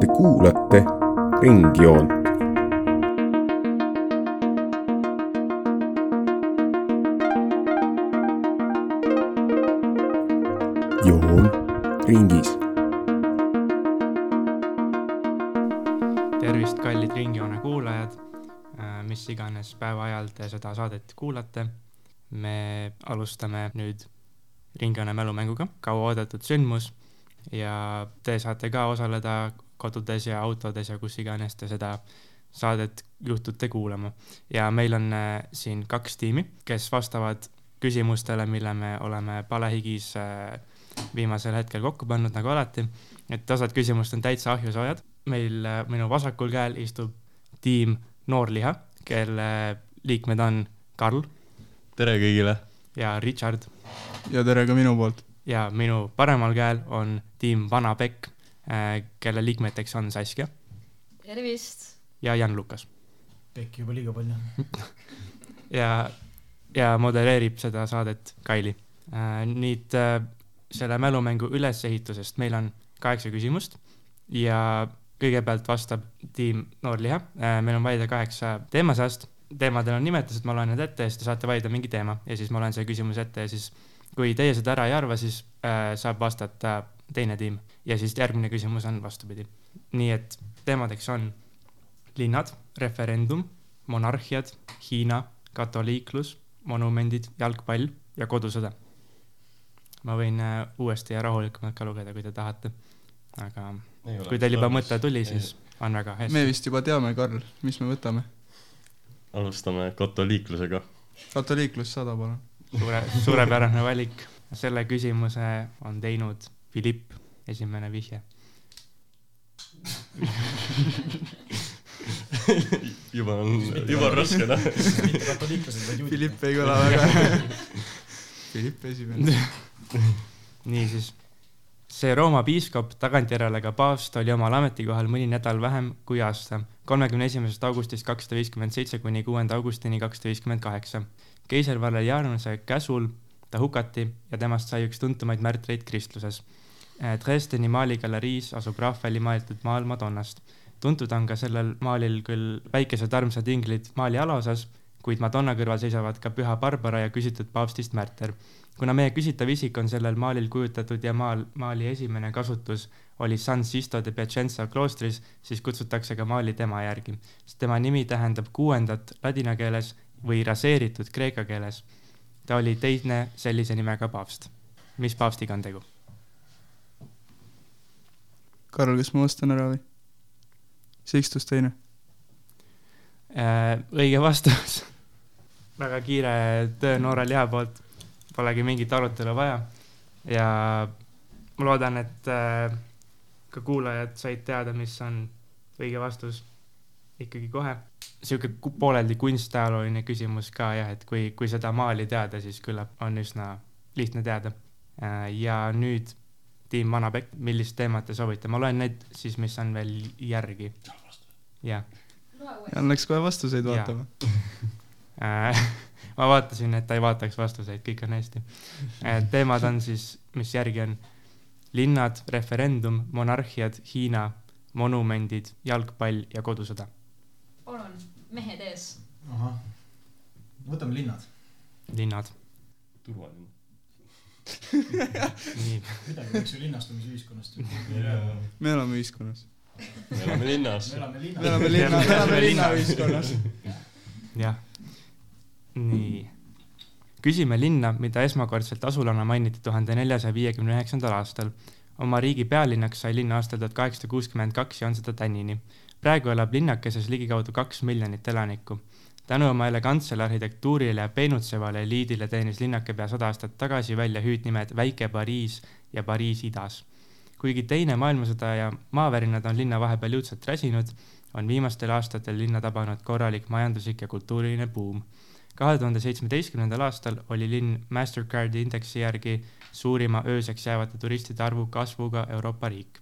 Te kuulate Ringjoont. joon ringis. tervist, kallid Ringjoone kuulajad, mis iganes päevaajal te seda saadet kuulate. me alustame nüüd Ringjoone mälumänguga, kauaoodatud sündmus ja te saate ka osaleda kodudes ja autodes ja kus iganes te seda saadet juhtute kuulama. ja meil on äh, siin kaks tiimi, kes vastavad küsimustele, mille me oleme palehigis äh, viimasel hetkel kokku pannud, nagu alati. et osad küsimused on täitsa ahjusoojad. meil äh, minu vasakul käel istub tiim Noorliha, kelle liikmed on Karl tere kõigile. ja Richard ja tere ka minu poolt. ja minu paremal käel on tiim Vana Pekk, kelle liikmeteks on Saskia tervist. ja Jan-Lukas. pekki juba liiga palju. ja, ja modereerib seda saadet Kaili. nüüd äh, selle mälumängu ülesehitusest meil on kaheksa küsimust ja kõigepealt vastab tiim Noorliha. meil on valida kaheksa teema seast. teemadel on nimetused, ma loen need ette ja siis te saate valida mingi teema ja siis ma loen selle küsimuse ette ja siis kui teie seda ära ei arva, siis äh, saab vastata teine tiim ja siis järgmine küsimus on vastupidi. nii et teemadeks on linnad, referendum, monarhiad, Hiina, katoliiklus, monumendid, jalgpall ja kodusõda. ma võin äh, uuesti ja rahulikumalt ka lugeda, kui te tahate. aga kui teil juba mõte tuli, siis on väga me hästi. vist juba teame, Karl, mis me võtame. alustame katoliiklusega. katoliiklus sada, palun. suure, suurepärane valik. selle küsimuse on teinud Philipp, esimene vihje. juba on, juba on raske noh. mitte katoliiklased, vaid juudid. Philipp ei kõla väga. Philipp esimene. niisiis, see Rooma piiskop, tagantjärele ka paavst, oli omal ametikohal mõni nädal vähem kui aasta, kolmekümne esimesest augustist kakssada viiskümmend seitse kuni kuuenda augustini kakssada viiskümmend kaheksa. Keiser Valerianuse käsul ta hukati ja temast sai üks tuntumaid märtreid kristluses. Dresdeni maaligaleeriis asub Rahvali maalitud maal Madonnast. tuntud on ka sellel maalil küll väikesed armsad inglid maali alaosas, kuid Madonna kõrval seisavad ka püha Barbara ja küsitud paavstist Märter kuna meie küsitav isik on sellel maalil kujutatud ja maal, maali esimene kasutus oli San Sisto de Piacenza kloostris, siis kutsutakse ka maali tema järgi, sest tema nimi tähendab kuuendat ladina keeles või raseeritud kreeka keeles. ta oli teine sellise nimega paavst. mis paavstiga on tegu? Karl, kas ma vastan ära või? Sixtus teine. Äh, õige vastus. väga kiire töö noore liha poolt, polegi mingit arutelu vaja ja ma loodan, et äh, ka kuulajad said teada, mis on õige vastus ikkagi kohe. Sihuke pooleldi kunstajalooline küsimus ka jah, et kui, kui seda maali teada, siis küllap on üsna lihtne teada. ja nüüd tiim Vanapekk, millist teemat te soovite, ma loen need siis, mis on veel järgi. jah läks kohe vastuseid vaatama. Äh, ma vaatasin, et ta ei vaataks vastuseid, kõik on hästi. teemad on siis, mis järgi on linnad, referendum, monarhiad, Hiina, monumendid, jalgpall ja kodusõda. Mehed ees. ahah, võtame linnad. linnad, turvaline. nii, midagi võiks ju linnastumisühiskonnast ju. me elame ühiskonnas. me elame linnas me. elame me linnas. elame linna, me elame linnaühiskonnas. jah. nii. küsime linna, mida esmakordselt asulana mainiti tuhande neljasaja viiekümne üheksandal aastal. oma riigi pealinnaks sai linna aastal tuhat kaheksasada kuuskümmend kaks ja on seda tänini. Praegu elab linnakeses ligikaudu kaks miljonit elanikku. tänu oma elegantsele arhitektuurile ja peenutsevale eliidile teenis linnake pea sada aastat tagasi välja hüüdnimed Väike Pariis ja Pariis idas. kuigi Teine maailmasõda ja maavärinad on linna vahepeal jõudsalt räsinud, on viimastel aastatel linna tabanud korralik majanduslik ja kultuuriline buum. kahe tuhande seitsmeteistkümnendal aastal oli linn Mastercardi indeksi järgi suurima ööseks jäävate turistide arvu kasvuga Euroopa riik.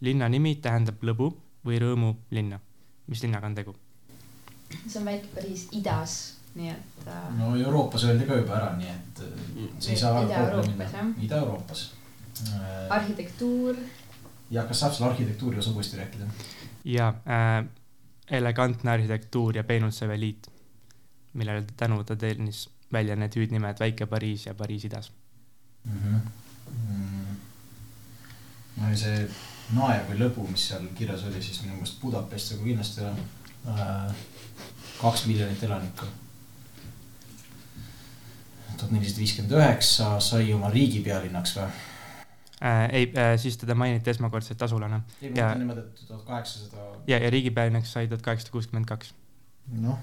linna nimi tähendab lõbu või rõõmu linna. mis linnaga on tegu? see on väike Pariis idas, nii et äh, no Euroopas öeldi ka juba ära, nii et äh, see ei saa väga Ida-Euroopas, minna. Ida-Euroopas. arhitektuur, ja kas saab selle arhitektuuri osa uuesti rääkida? ja äh, elegantne arhitektuur ja peenutsev eliit, millele tänu ta teenis välja need hüüdnimed Väike Pariis ja Pariis idas. Mm. no ja see naer või lõbu, mis seal kirjas oli, siis minu meelest Budapest nagu kindlasti on äh, kaks miljonit elanikku. tuhat nelisada viiskümmend üheksa sai oma riigi pealinnaks või? Äh, ei äh,, siis teda mainiti esmakordselt asulana ei, Ja- ma mõtlen niimoodi, et tuhat kaheksasada, ja, ja riigipealinnaks sai tuhat kaheksasada kuuskümmend kaks. noh,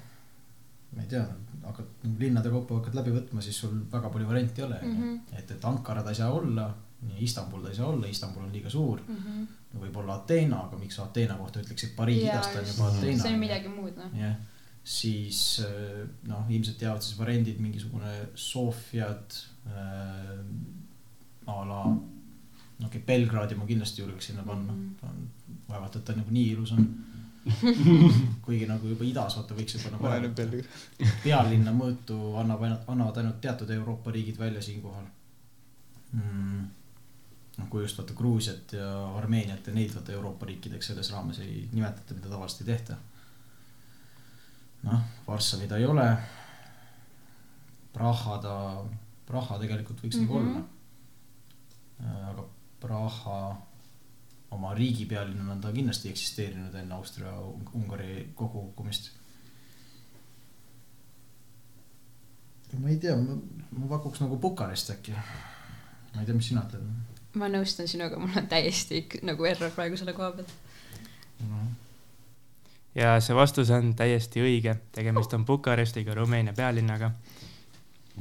ma ei tea, hakkad nagu linnade kaupa hakkad läbi võtma, siis sul väga palju variante ei ole, onju. et, et Ankara ta ei saa olla, Istanbul ta ei saa olla, Istanbul on liiga suur. võib-olla Ateena, aga miks sa Ateena kohta ütleksid Pariis idast on juba Ateena. see on midagi muud, noh. jah, siis äh, noh, ilmselt teavad siis variandid mingisugune Sofiad äh, a la, no okei okay,, Belgradi ma kindlasti julgeks sinna panna mm. -hmm. vaevalt, et ta nagu nii ilus on. kuigi nagu juba idas vaata võiks juba nagu peal. pealinna mõõtu annab ainult, annavad ainult teatud Euroopa riigid välja siinkohal mm.. noh, kui just vaata Gruusiat ja Armeeniat ja neid vaata Euroopa riikideks selles raames ei nimetata, mida tavaliselt ei tehta. noh, Varssavi ta ei ole. Praha ta, Praha tegelikult võiks mm -hmm. nagu Mhm. olla. aga Praha oma riigipealinnana on ta kindlasti eksisteerinud enne Austria-Ungari kokkukukkumist ma ei tea, ma, ma pakuks nagu Bukarest äkki. ma ei tea, mis sina ütled ma nõustun sinuga, mul on täiesti nagu error praegu selle koha pealt. no.. ja see vastus on täiesti õige, tegemist on Bukarestiga, Rumeenia pealinnaga.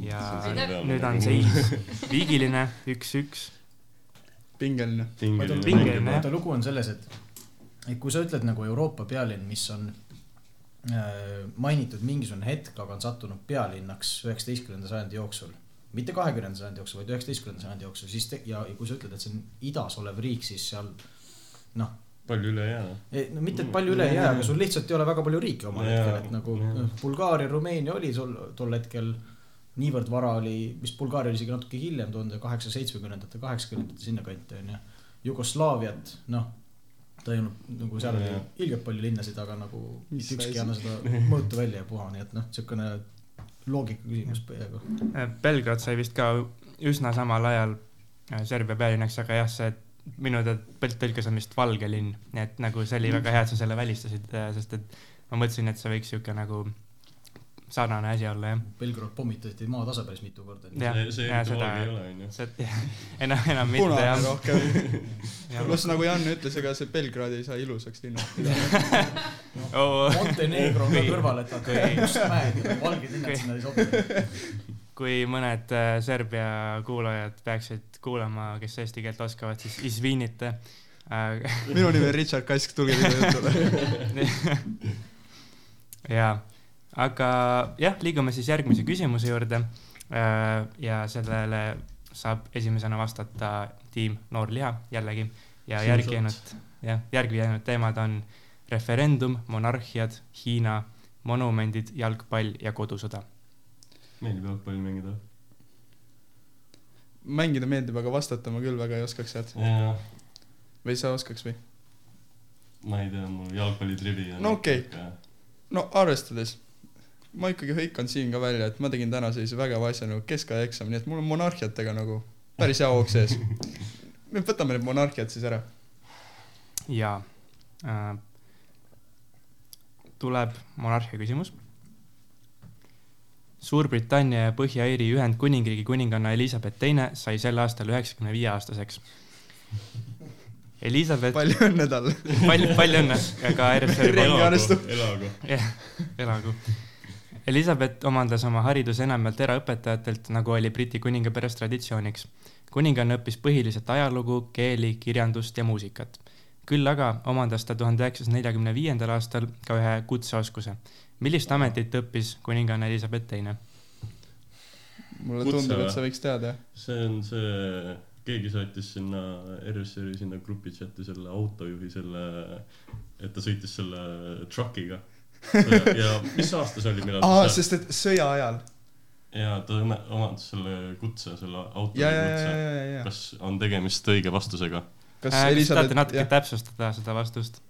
ja nüüd on seis viigiline, üks-üks. pingeline. Pingeline, vaata, lugu on selles, et, et kui sa ütled nagu Euroopa pealinn, mis on äh, mainitud mingisugune hetk, aga on sattunud pealinnaks üheksateistkümnenda sajandi jooksul. Mitte kahekümnenda sajandi jooksul, vaid üheksateistkümnenda sajandi jooksul, siis te, ja ja kui sa ütled, et see on idas olev riik, siis seal noh, palju üle ei jää. no mitte, et palju üle ei jää, aga sul lihtsalt ei ole väga palju riike omal hetkel, et nagu jaa. noh, Bulgaaria, Rumeenia oli sul tol hetkel niivõrd vara oli, vist Bulgaaria oli isegi natuke hiljem, tuhande kaheksasaja seitsmekümnendate, kaheksakümnendate sinnakanti onju. Jugoslaaviat, noh, ta ei olnud nagu seal oli ilgelt palju linnasid, aga nagu Mis mitte ükski ei anna seda mõõtu välja ja puha, nii et noh, siukene loogika küsimus peaaegu. Belgrad sai vist ka üsna samal ajal äh, Serbia pealinnaks, aga jah, see minu teada tõlkes on vist valge linn, nii et nagu see oli väga hea, et sa selle välistasid, sest et ma mõtlesin, et see võiks sihuke nagu sarnane asi olla jah. Belgrad pommitati maatasa päris mitu korda. See, see ja seda- ei ole, onju. see, enam, enam mitte punane jah. rohkem. pluss nagu Jan ütles, ega see Belgrad ei saa ilusaks linnaks pidada. Oh, Montenegro on ka Kui- kõrval, et vaata kui- mustmäed ja valged linnad kui- sinna ei sobi. kui mõned äh, Serbia kuulajad peaksid kuulama, kes eesti keelt oskavad, siis Izvinite äh,. minu nimi on Richard Kask, tulge minu jutule. jaa, aga jah, liigume siis järgmise küsimuse juurde. ja sellele saab esimesena vastata tiim Noor Liha jällegi ja järgi jäänud, jah, järgi jäänud teemad on referendum, monarhiad, Hiina, monumendid, jalgpall ja kodusõda. meeldib jalgpalli mängida. mängida meeldib, aga vastata ma küll väga ei oskaks sealt. või sa oskaks või? ma ei tea, mul jalgpallitrivi on. No okei. no arvestades, ma ikkagi hõikan siin ka välja, et ma tegin täna sellise vägeva asja nagu keskaja eksam, nii et mul on monarhiatega nagu päris hea hoog sees. me võtame need monarhiad siis ära. ja äh, tuleb monarhia küsimus. Suurbritannia ja Põhja-Iiri Ühendkuningriigi kuninganna Elizabeth Teine sai sel aastal üheksakümne viie aastaseks. Elizabeth, palju õnne talle. palju, palju õnne ka RSR arvestub. elagu. jah, elagu. Elizabeth omandas oma hariduse enamjaolt eraõpetajatelt, nagu oli Briti kuninga peres traditsiooniks. kuninganna õppis põhiliselt ajalugu, keeli, kirjandust ja muusikat. küll aga omandas ta tuhande üheksasaja neljakümne viiendal aastal ka ühe kutseoskuse. millist ametit õppis kuninganna Elizabeth Teine? mulle Kutse tundub, et sa võiks teada, see on see, keegi saatis sinna RSR-i sinna grupi chati selle autojuhi selle, et ta sõitis selle truck'iga. Ja mis aasta see oli, millal aa, see- sest et sõja ajal. ja ta omandas selle kutse, selle autori ja, ja, ja, kutse. ja, ja, ja. kas on tegemist õige vastusega? kas äh, kas tahate natuke jah, täpsustada seda vastust?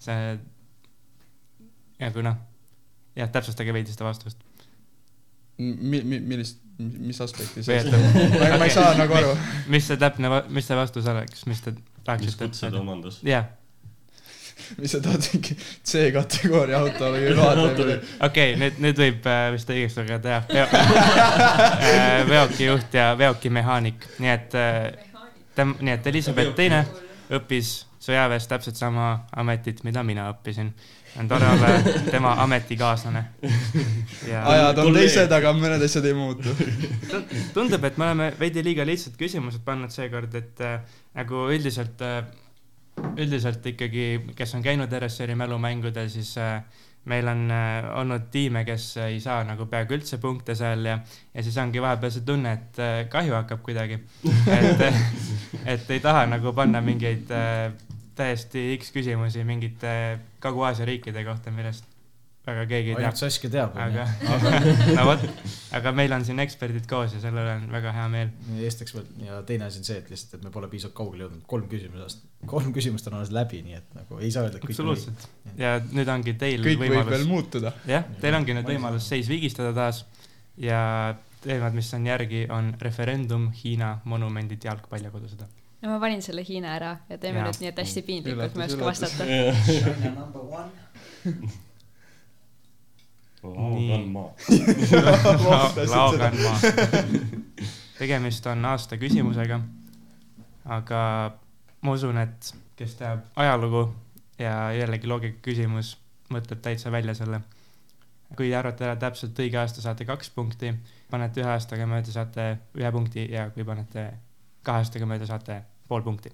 see, ja kui noh, jah, täpsustage veidi seda vastust. mi-, mi-, millist, mis aspekti see et- ma, ei saa nagu aru. mis see täpne, mis see vastus oleks, mis te mis tahaksite kutse ta? omandas? jah, mis sa tahad, mingi C-kategooria auto või vaata. okei, nüüd, nüüd võib äh, vist õigeks lugeda jah Veo, äh, veokijuht ja veokimehaanik, nii et äh, tem-, nii et Elizabeth teine õppis sõjaväes täpselt sama ametit, mida mina õppisin. on tore olla tema ametikaaslane. ja ajad on Kolleeg. teised, aga mõned asjad ei muutu. tundub, et me oleme veidi liiga lihtsad küsimused pannud seekord, et äh, nagu üldiselt äh,, üldiselt ikkagi, kes on käinud RSR-i mälumängudel, siis äh, meil on äh, olnud tiime, kes ei saa nagu peaaegu üldse punkte seal ja, ja siis ongi vahepeal see tunne, et äh, kahju hakkab kuidagi. et, et ei taha nagu panna mingeid täiesti X küsimusi mingite Kagu-Aasia riikide kohta, millest väga keegi ei tea ainult. Saskia teab, aga no vot, aga meil on siin eksperdid koos ja selle üle on väga hea meel. esiteks veel ja teine asi on see, et lihtsalt, et me pole piisavalt kaugele jõudnud, kolm küsimust, kolm küsimust on alles läbi, nii et nagu ei saa öelda, et kõik absoluutselt. ja nüüd ongi teil kõik võib veel võimalus, muutuda. jah, teil ongi nüüd võimalus seis vigistada taas ja teemad, mis on järgi, on referendum, Hiina monumendid, jalgpall ja kodusõda. no ma panin selle Hiina ära ja teeme Jaa. nüüd nii, et hästi piinlikult ma ei oska vastata. China number one. Nii. maa. laogan ma. tegemist on aasta küsimusega. aga ma usun, et kes teab ajalugu ja jällegi loogika küsimus, mõtleb täitsa välja selle. kui te arvate ära täpselt õige aasta, saate kaks punkti, panete ühe aastaga mööda, saate ühe punkti ja kui panete kahe aastaga mööda, saate pool punkti.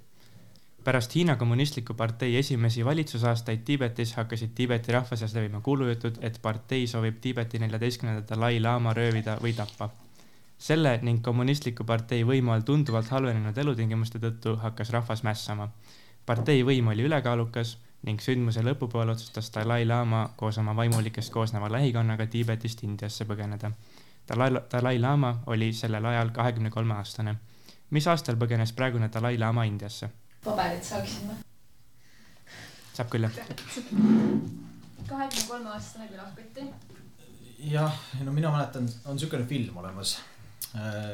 Pärast Hiina Kommunistliku Partei esimesi valitsusaastaid Tiibetis hakkasid Tiibeti rahva seas levima kuulujutud, et partei soovib Tiibeti neljateistkümnenda Dalai-laama röövida või tappa. selle ning kommunistliku partei võimu all tunduvalt halvenenud elutingimuste tõttu hakkas rahvas mässama. partei võim oli ülekaalukas ning sündmuse lõpupoole otsustas Dalai-laama koos oma vaimulikest koosneva lähikonnaga Tiibetist Indiasse põgeneda. Dalai, Dalai-laama oli sellel ajal kahekümne kolme aastane. mis aastal põgenes praegune Dalai-laama Indiasse? Paberit saaksin või? saab küll jah? kahekümne kolme aastane küll lahkuti. jah, no mina mäletan, on siukene film olemas.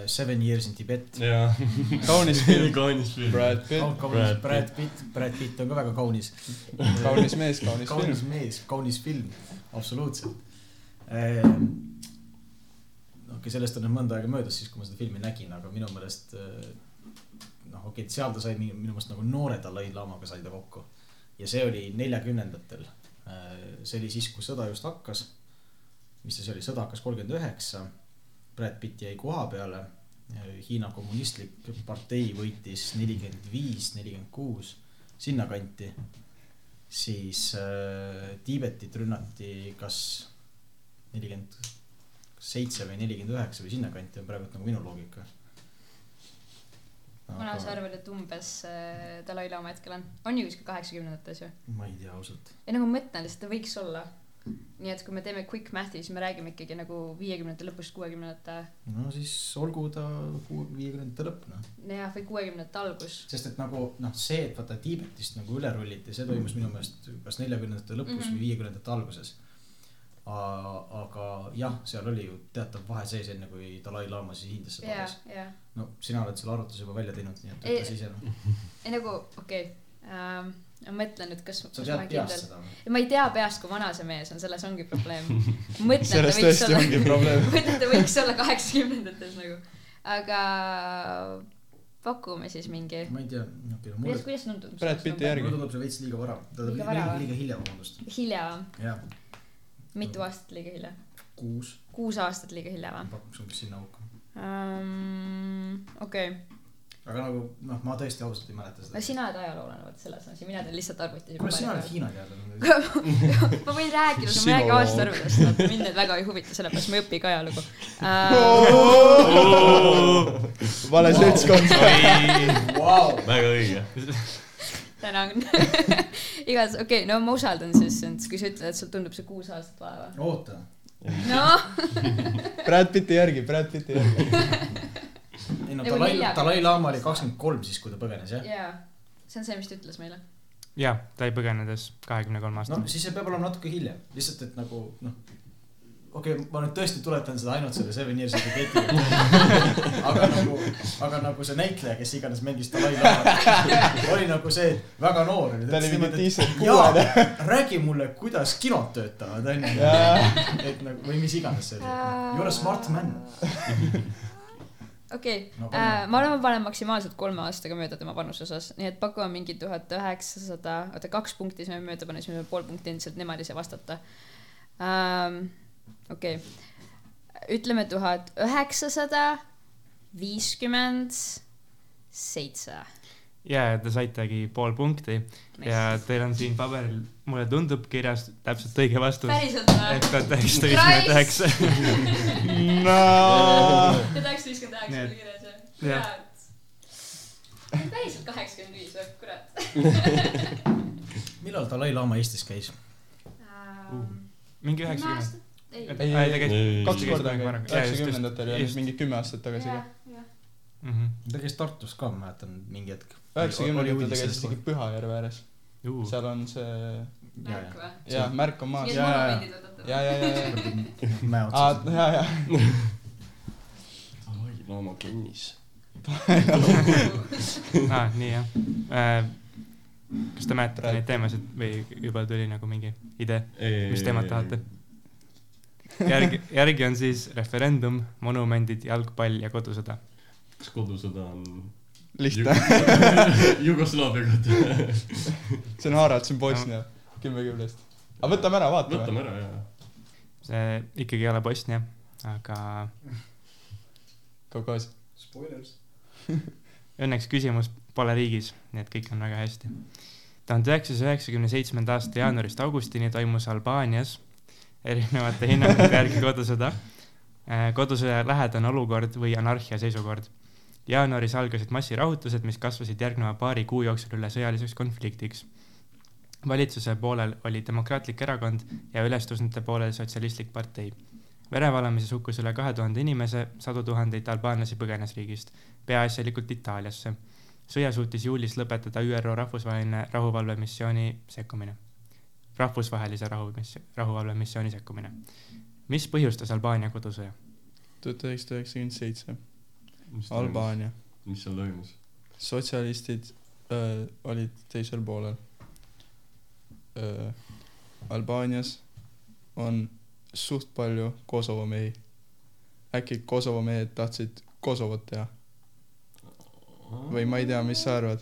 Seven Years in Tibet. kaunis film, kaunis film. Brad Pitt, kaunis Brad Pitt, Brad Pitt on ka väga kaunis. kaunis mees, kaunis kaunis film. mees, kaunis film, absoluutselt. okei, sellest on nüüd mõnda aega möödas siis, kui ma seda filmi nägin, aga minu meelest eh, noh, okei, et seal ta sai minu meelest nagu noore Dalai-laamaga sai ta kokku. ja see oli neljakümnendatel. see oli siis, kui sõda just hakkas. mis ta siis oli, sõda hakkas kolmkümmend üheksa. Brad Pitt jäi koha peale. Hiina kommunistlik partei võitis nelikümmend viis, nelikümmend kuus, sinnakanti siis äh, Tiibetit rünnati kas nelikümmend seitse või nelikümmend üheksa või sinnakanti on praegu nagu minu loogika. Kuna sa arvad, et umbes äh, Dalai-laama hetkel on? on ju kuskil kaheksakümnendates ju? ma ei tea ausalt. ei nagu ma mõtlen lihtsalt, ta võiks olla. nii et kui me teeme quick math'i, siis me räägime ikkagi nagu viiekümnendate lõpust, kuuekümnendate, no siis olgu ta viiekümnendate lõpp noh. jah, või kuuekümnendate algus. sest et nagu noh, see, et vaata Tiibetist nagu üle rulliti, see toimus minu meelest kas neljakümnendate lõpus mm. -hmm. või viiekümnendate alguses. Aga jah, seal oli ju teatav vahe sees, enne kui Dalai-laama siis Indiasse ja tabas., ja, no sina oled selle arvutuse juba välja teinud, nii et Ei- ütle siis jah. ei nagu okei okay. ähm,, ma mõtlen nüüd, kas. sa tead peast seda või? ma ei tea peast, kui vana see mees on, selles ongi probleem. võiks tõesti olla, ongi probleem. mõtlen, et ta võiks olla kaheksakümnendates nagu, aga pakume siis mingi. ma ei tea, okei okay,, no mulle kuidas, kuidas tundub? Brad Pitti järgi. mulle tundub see veits liiga vara, tähendab Liiga liiga, liiga hilja, vabandust. hilja, jah, mitu aastat liiga hilja? kuus, kuus aastat liiga hilja või pakuks umbes sinna auku. um,? okei okay., aga nagu noh, ma tõesti ausalt ei mäleta no seda. sina oled ajaloolane, vot selles on asi, mina teen lihtsalt arvuti. kuidas sina oled Hiina teadlane? ma võin rääkida, ma ei räägi aastaarvudest, mind need väga ei huvita, sellepärast ma ei õpi ka ajalugu uh. vale seltskond. Vau, väga õige. tänan. igatahes, okei okay,, no ma usaldan siis sind, kui sa ütled, et sul tundub see kuus aastat vaeva. oota, noh, Brad Pitti järgi, Brad Pitti järgi. ei no Dalai, Dalai-laama oli kakskümmend kolm siis, kui ta põgenes jah? jaa, see on see, mis ta ütles meile. jaa, ta ei põgenedes kahekümne kolme no aastane. siis see peab olema natuke hiljem, lihtsalt et nagu noh, okei okay,, ma nüüd tõesti tuletan seda ainult selle Seven Years of the Getiga. aga nagu, aga nagu see näitleja, kes iganes mängis Dalai-laamat, oli nagu see väga noor oli. ta oli mingi decent kuuene. räägi mulle, kuidas kinod töötavad, onju. et nagu või mis iganes see oli. You are a smart man. okei No,, ma arvan, ma panen maksimaalselt kolme aastaga mööda tema vanuse osas, nii et pakume mingi tuhat üheksasada, oota kaks punkti saime mööda panna, siis me pool punkti endiselt nemad ise vastata um,. Okei okay., ütleme tuhat üheksasada viiskümmend seitse. jaa, te saitegi pool punkti ja teil on siin paberil, mulle tundub kirjas täpselt õige vastus. päriselt või? tuhat üheksasada viiskümmend üheksa. no tuhat üheksasada viiskümmend üheksa oli et- kirjas jah? jah. päriselt kaheksakümmend viis või, kurat. millal Dalai-laama Eestis käis? mingi üheksakümmend. ei, Ei, ei, ei, ta käis kaks korda üheksakümnendatel ja mingi kümme aastat tagasi ka. jah. Mhm. ta käis Tartus ka, ma mäletan, mingi hetk. üheksakümnendatel ta käis isegi Pühajärve ääres, Juu. seal on see, märk või? jaa, märk on maas, võtate jaa, jaa, jaa, jaa, mäe otsas. jaa, jaa, Dalai-laama kennis. aa, nii jah. kas te mäletate neid teemasid või juba tuli nagu mingi idee, mis teemat tahate? järgi, järgi on siis referendum, monumendid, jalgpall ja kodusõda. kas kodusõda on lihtne, Jugoslaavia kohta? see on Harald, see on Bosnia, kümme kümnest. aga võtame ära, vaatame. võtame ära ja. see ikkagi ei ole Bosnia, aga Kaukaas. Spoilers. õnneks küsimus pole riigis, nii et kõik on väga hästi. tuhande üheksasaja üheksakümne seitsmenda aasta jaanuarist augustini toimus Albaanias erinevate hinnangute järgi kodusõda, kodusõja lähedane olukord või anarhia seisukord. jaanuaris algasid massirahutused, mis kasvasid järgneva paari kuu jooksul üle sõjaliseks konfliktiks. valitsuse poolel oli Demokraatlik Erakond ja ülestõusnute poolel Sotsialistlik partei. verevalamises hukkus üle kahe tuhande inimese, sadu tuhandeid albaanlasi põgenes riigist, peaasjalikult Itaaliasse. sõja suutis juulis lõpetada ÜRO rahvusvaheline rahuvalvemissiooni sekkumine, rahvusvahelise rahumissiooni, rahuvalvemissiooni sekkumine. mis põhjustas Albaania kodusõja? tuhat üheksasada üheksakümmend seitse, Albaania. mis seal toimus? sotsialistid öö, olid teisel poolel. Albaanias on suht palju Kosovo mehi. äkki Kosovo mehed tahtsid Kosovot teha või ma ei tea, mis sa arvad?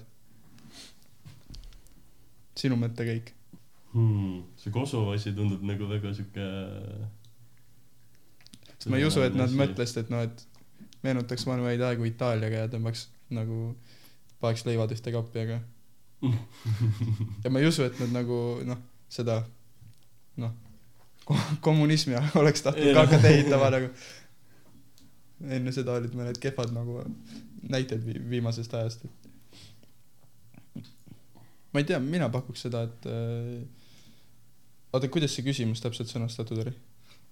sinu mõttekäik? hmm,. see Kosovo asi tundub nagu väga sihuke. ma ei usu, et nad mõtlesid, et noh, et meenutaks vanu häid aegu Itaaliaga ja tõmbaks nagu, paneks leivad ühte kappi, aga ja ma ei usu, et nad nagu noh, seda noh, kommunismi oleks tahtnud ka hakata ehitama nagu. enne seda olid mõned kehvad nagu näited vi- viimasest ajast, et ma ei tea, mina pakuks seda, et äh, oota, kuidas see küsimus täpselt sõnastatud oli?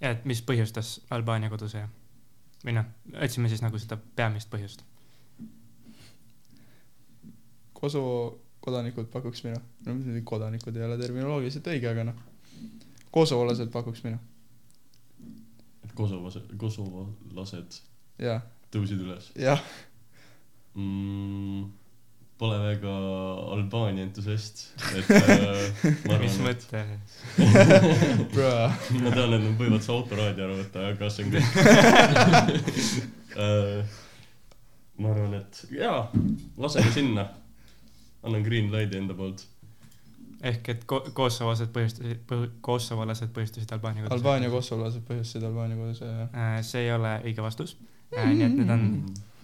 ja et mis põhjustas Albaania kodusõja? või noh, otsime siis nagu seda peamist põhjust. Kosovo kodanikud pakuks mina, no muidugi kodanikud ei ole terminoloogiliselt õige, aga noh, kosovolased pakuks mina, et Kosovos, kosovolased jah, tõusid üles jah, mm,. Pole väga Albaania entusiast, et äh, ma mis arvan, et mõte? ma tean, et nad võivad su autoraadio ära võtta, aga see on kõik äh,. ma arvan, et jaa, laseme sinna. annan green light'i enda poolt. ehk et ko-, kosovolased põhjustasid, kosovolased põhjustasid Albaania kodusõja. Albaania kosovolased põhjustasid Albaania kodusõja, jah. Äh, see ei ole õige vastus. nii et nüüd on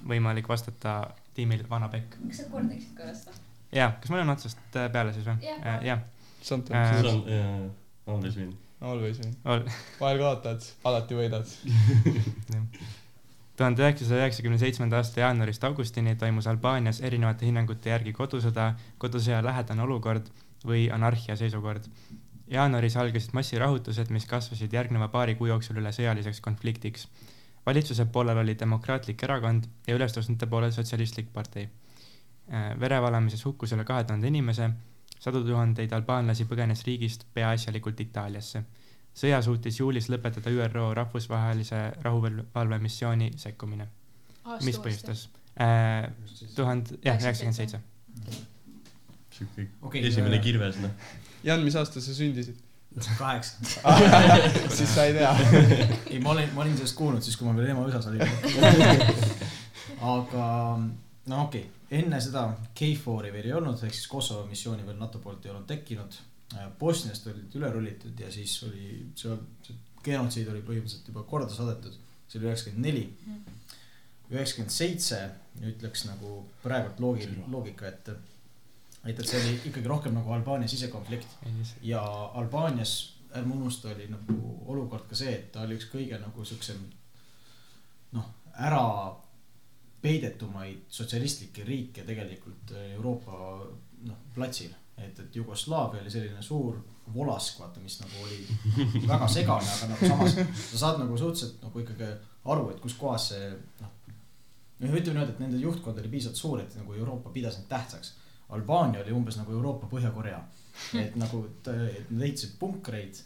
võimalik vastata tiimil Vana Pekk. kas sa kordaksid korra seda? jaa, kas mul on otsast äh, peale siis või Jah,? Sometimes uh, always win. always win. ol-, vahel kaotad, alati võidad. tuhande üheksasaja üheksakümne seitsmenda aasta jaanuarist augustini toimus Albaanias erinevate hinnangute järgi kodusõda, kodusõja lähedane olukord või anarhia seisukord. jaanuaris algasid massirahutused, mis kasvasid järgneva paari kuu jooksul üle sõjaliseks konfliktiks. Valitsuse poolel oli Demokraatlik Erakond ja ülestõusnute poolel Sotsialistlik partei. verevalamises hukkus üle kahe tuhande inimese, sadu tuhandeid albaanlasi põgenes riigist peaasjalikult Itaaliasse. sõja suutis juulis lõpetada ÜRO rahvusvahelise rahuvalvemissiooni sekkumine, mis põhjustas äh, tuhande, jah, üheksakümmend seitse. Okei, esimene äh, kirves noh. Jan, mis aastal sa sündisid? Kaheksa. siis sa ei tea. ei, ma olin, ma olin sellest kuulnud siis, kui ma veel ema üsas olin. aga no okei okay., enne seda KFOR-i veel ei olnud, ehk siis Kosovo missiooni veel NATO poolt ei olnud tekkinud. Bosniast olid üle rullitud ja siis oli seal, see genotsiid oli põhimõtteliselt juba korda saadetud. see oli üheksakümmend neli. üheksakümmend seitse ütleks nagu praegult loogil, loogika, et, et, et see oli ikkagi rohkem nagu Albaania sisekonflikt ja Albaanias, ärme unusta, oli nagu olukord ka see, et ta oli üks kõige nagu siuksem noh, ära peidetumaid sotsialistlikke riike tegelikult Euroopa noh, platsil. et, et Jugoslaavia oli selline suur volask, vaata, mis nagu oli väga segane, aga nagu samas sa saad nagu suhteliselt nagu ikkagi aru, et kus kohas see noh. noh, ütleme niimoodi, et nende juhtkond oli piisavalt suur, et nagu Euroopa pidas neid tähtsaks. Albaania oli umbes nagu Euroopa Põhja-Korea, et nagu, ehitasid punkreid.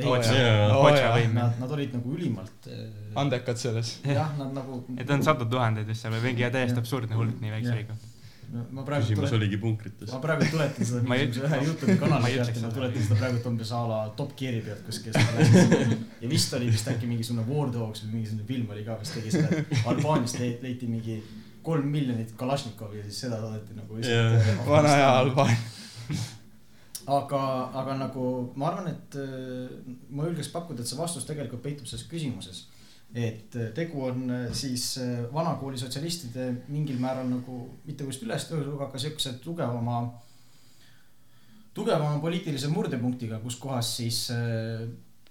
Potša jaa. võim, Nad, nad olid nagu ülimalt. andekad selles. jah, nad nagu. et on sadu tuhandeid vist seal või mingi täiesti absurdne hulk nii väikse riigiga. ma praegu küsimus tulen, oligi punkrites ma. praegu tuletan seda mingisuguse ühe Youtube'i kanali pealt ja ma seda. tuletan seda praegu umbes a la Top Gear'i pealt, kus, kes rääkis. ja vist oli vist äkki mingisugune War Dogs või mingisugune film oli ka, mis tegi seda, Albaaniast leiti mingi kolm miljonit Kalašnikovi ja siis seda saadeti nagu vana hea Albaania. aga, aga nagu ma arvan, et äh, ma julgeks pakkuda, et see vastus tegelikult peitub selles küsimuses. et äh, tegu on äh, siis vanakooli sotsialistide mingil määral nagu mitte just ülestõusuga, aga siukse tugevama, tugevama poliitilise murdepunktiga, kus kohas siis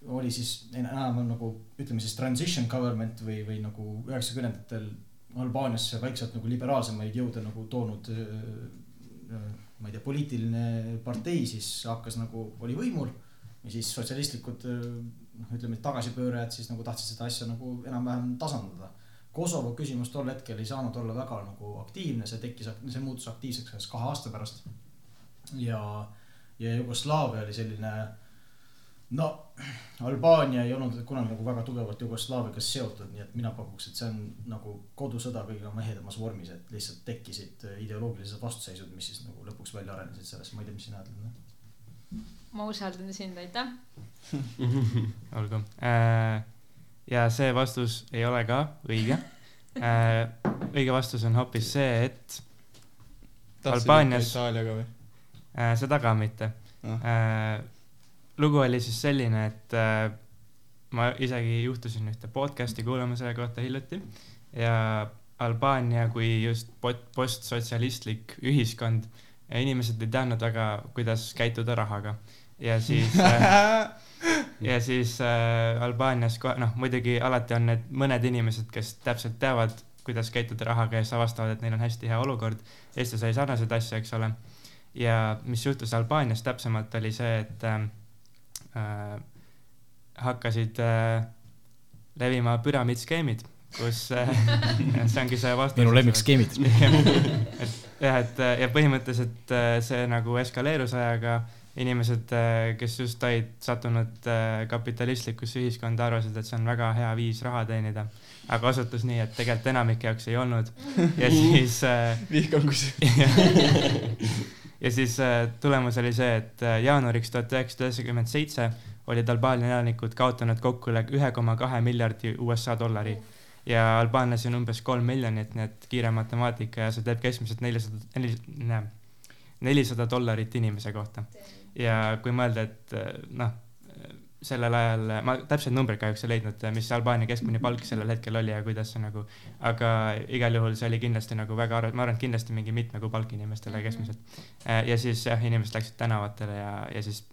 oli siis enam nagu ütleme siis transition government või, või nagu üheksakümnendatel Albaaniasse vaikselt nagu liberaalsemaid jõude nagu toonud äh, ma ei tea, poliitiline partei siis hakkas nagu, oli võimul ja siis sotsialistlikud noh, ütleme, tagasipöörajad siis nagu tahtsid seda asja nagu enam-vähem tasandada. Kosovo küsimus tol hetkel ei saanud olla väga nagu aktiivne, see tekkis, see muutus aktiivseks alles kahe aasta pärast. ja, ja Jugoslaavia oli selline no Albaania ei olnud kunagi nagu väga tugevalt Jugoslaaviaga seotud, nii et mina pakuks, et see on nagu kodusõda kõige oma ehedamas vormis, et lihtsalt tekkisid ideoloogilised vastuseisud, mis siis nagu lõpuks välja arenesid sellest, ma ei tea, mis sina ütled. ma usaldan sind, aitäh. olgu. ja see vastus ei ole ka õige. õige vastus on hoopis see, et Albaanias- Itaaliaga või? äh, seda ka mitte Ah. äh,. Lugu oli siis selline, et äh, ma isegi juhtusin ühte podcast'i kuulama selle kohta hiljuti ja Albaania kui just postsotsialistlik ühiskond, inimesed ei teadnud väga, kuidas käituda rahaga ja siis äh, ja siis äh, Albaanias kohe, noh muidugi alati on need mõned inimesed, kes täpselt teavad, kuidas käituda rahaga ja siis avastavad, et neil on hästi hea olukord. Eestis oli sarnaseid asju, eks ole. ja mis juhtus Albaanias täpsemalt, oli see, et äh, äh, hakkasid äh, levima püramiidskeemid, kus äh, see ongi see vastus. minu lemmikskeemid. et jah, et äh, ja põhimõtteliselt äh, see nagu eskaleerus ajaga, inimesed, kes just olid sattunud äh, kapitalistlikkusse ühiskonda, arvasid, et see on väga hea viis raha teenida. aga osutus nii, et tegelikult enamike jaoks ei olnud ja siis äh, vihkan, kui see. Ja siis äh, tulemus oli see, et äh, jaanuariks tuhat üheksasada üheksakümmend seitse olid Albaania elanikud kaotanud kokku üle ühe koma kahe miljardi USA dollari ja albaanlasi on umbes kolm miljonit, nii et kiire matemaatika ja see teeb keskmiselt nelisada, neli, nelisada dollarit inimese kohta. ja kui mõelda, et äh, noh, sellel ajal, ma täpseid numbreid kahjuks ei leidnud, mis Albaania keskmine palk sellel hetkel oli ja kuidas see nagu, aga igal juhul see oli kindlasti nagu väga ma arvan, et kindlasti mingi mitme kuu palk inimestele Mhm. keskmiselt. ja siis jah, inimesed läksid tänavatele ja, ja siis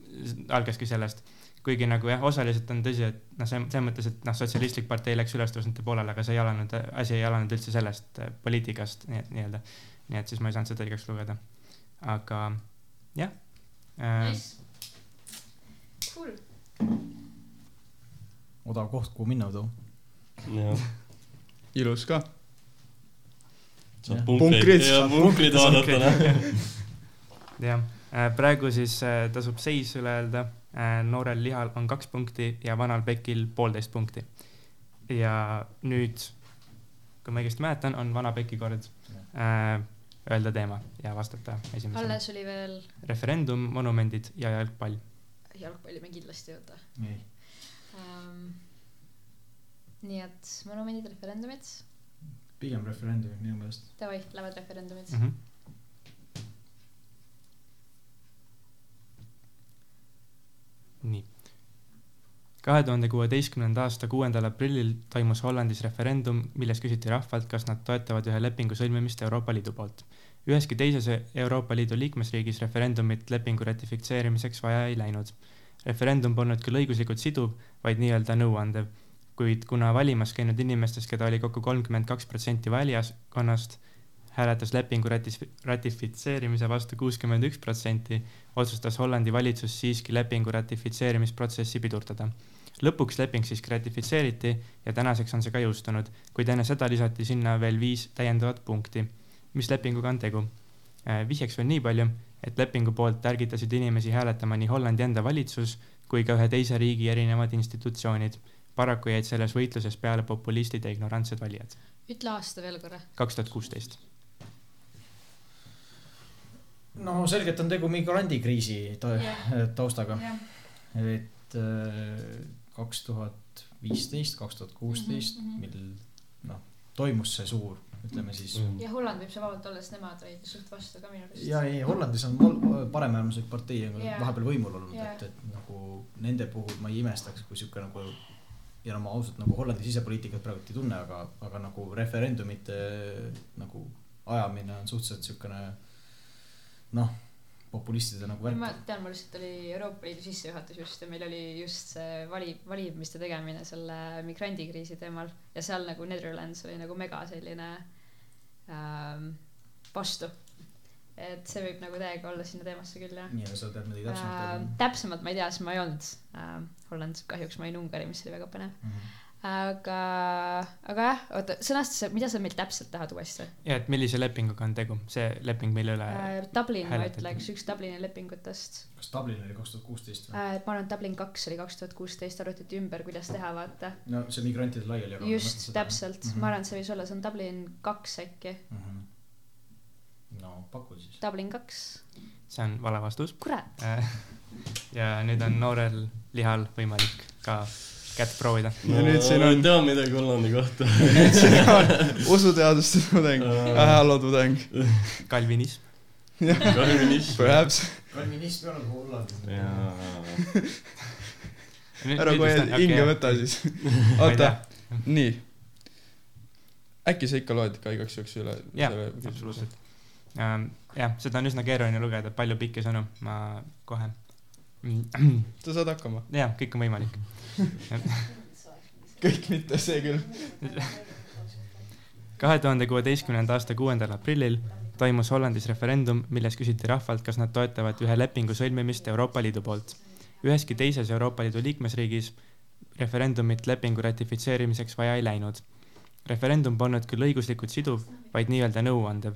algaski sellest, kuigi nagu jah, osaliselt on tõsi, et noh, see, selles mõttes, et noh, sotsialistlik partei läks ülestõusnute poolele, aga see ei alanud, asi ei alanud üldse sellest äh, poliitikast nii et nii-öelda. nii et siis ma ei saanud seda õigeks lugeda. aga jah äh,. Nice. cool. Odav koht, kuhu minna too. jah, ilus ka. Jah. punkreid punkrid vaadata, noh. jah, praegu siis äh, tasub seis üle öelda. noorel lihal on kaks punkti ja vanal pekil poolteist punkti. ja nüüd, kui ma õigesti mäletan, on vana peki kord äh, öelda teema ja vastata esimesena. alles oli veel referendum, monumendid ja jalgpall. Jalgpalli me kindlasti ei võta ei, um,. nii et monumendid, referendumid, pigem referendumid minu meelest. davai, lähevad referendumid mm. -hmm. nii. kahe tuhande kuueteistkümnenda aasta kuuendal aprillil toimus Hollandis referendum, milles küsiti rahvalt, kas nad toetavad ühe lepingu sõlmimist Euroopa Liidu poolt. Üheski teises Euroopa Liidu liikmesriigis referendumit lepingu ratifitseerimiseks vaja ei läinud. referendum polnud küll õiguslikult siduv, vaid nii-öelda nõuandev, kuid kuna valimas käinud inimestest, keda oli kokku kolmkümmend kaks protsenti valijaskonnast, hääletas lepingu ratis-, ratifitseerimise vastu kuuskümmend üks protsenti, otsustas Hollandi valitsus siiski lepingu ratifitseerimisprotsessi pidurdada. lõpuks leping siiski ratifitseeriti ja tänaseks on see ka jõustunud, kuid enne seda lisati sinna veel viis täiendavat punkti. Mis lepinguga on tegu? vihjeks veel nii palju, et lepingu poolt ärgitasid inimesi hääletama nii Hollandi enda valitsus kui ka ühe teise riigi erinevad institutsioonid. paraku jäid selles võitluses peale populistid ja ignorantsed valijad. ütle aasta veel korra. kaks tuhat kuusteist. no selgelt on tegu migrandikriisi ta- Jah. taustaga, jah, et kaks tuhat viisteist, kaks tuhat kuusteist, Mhm, mhm. mil noh, toimus see suur, ütleme siis ja Holland võib see vabalt olla, sest nemad olid suht vastu ka minu arust. ja ei, Hollandis on mol- paremäärmuslik partei on Jaa. vahepeal võimul olnud Jaa. et, et nagu nende puhul ma ei imestaks, kui sihuke nagu ja no ma ausalt nagu Hollandi sisepoliitikat praegu ei tunne, aga, aga nagu referendumite nagu ajamine on suhteliselt siukene noh, populistide nagu ma värk. tean, mul lihtsalt oli Euroopa Liidu sissejuhatus just ja meil oli just see vali, valimiste tegemine selle migrandikriisi teemal ja seal nagu Netherlands oli nagu mega selline ähm, vastu. et see võib nagu täiega olla sinna teemasse küll jah nii, aga sa tead midagi äh, täpsemalt? täpsemalt ma ei tea, sest ma ei olnud äh, Holland, kahjuks ma olin Ungari, mis oli väga põnev. Mhm. aga, aga jah, oota, sõnasta, mida sa meilt täpselt tahad uuesti ja et millise lepinguga on tegu, see leping, mille üle äh,? Dublin ma ütleks, üks Dublini lepingutest kas Dublin oli kaks tuhat kuusteist või? äh,. ma arvan, et Dublin kaks oli kaks tuhat kuusteist, arutati ümber, kuidas teha, vaata. no see migrantide laiali jagamine. just, täpselt, ma arvan, et see võis olla, see on Dublin kaks äkki, arvan. no paku siis. Dublin kaks, see on vale vastus. kurat. ja nüüd on noorel lihal võimalik ka kätt proovida. Ja nüüd siin on- tean midagi Hollandi kohta. usuteaduste tudeng, hallo tudeng. kalvinism. kalvinism. Perhaps, kalvinism ei olnud Hollandis. ära kohe hinge võta siis. oota, nii. äkki sa ikka loed ka igaks juhuks üle? jah, absoluutselt. jah, seda on üsna keeruline lugeda, palju pikki sõnu, ma kohe. sa saad hakkama. jah, kõik on võimalik. kõik mitte see küll. kahe tuhande kuueteistkümnenda aasta kuuendal aprillil toimus Hollandis referendum, milles küsiti rahvalt, kas nad toetavad ühe lepingu sõlmimist Euroopa Liidu poolt. üheski teises Euroopa Liidu liikmesriigis referendumit lepingu ratifitseerimiseks vaja ei läinud. referendum polnud küll õiguslikult siduv, vaid nii-öelda nõuandev,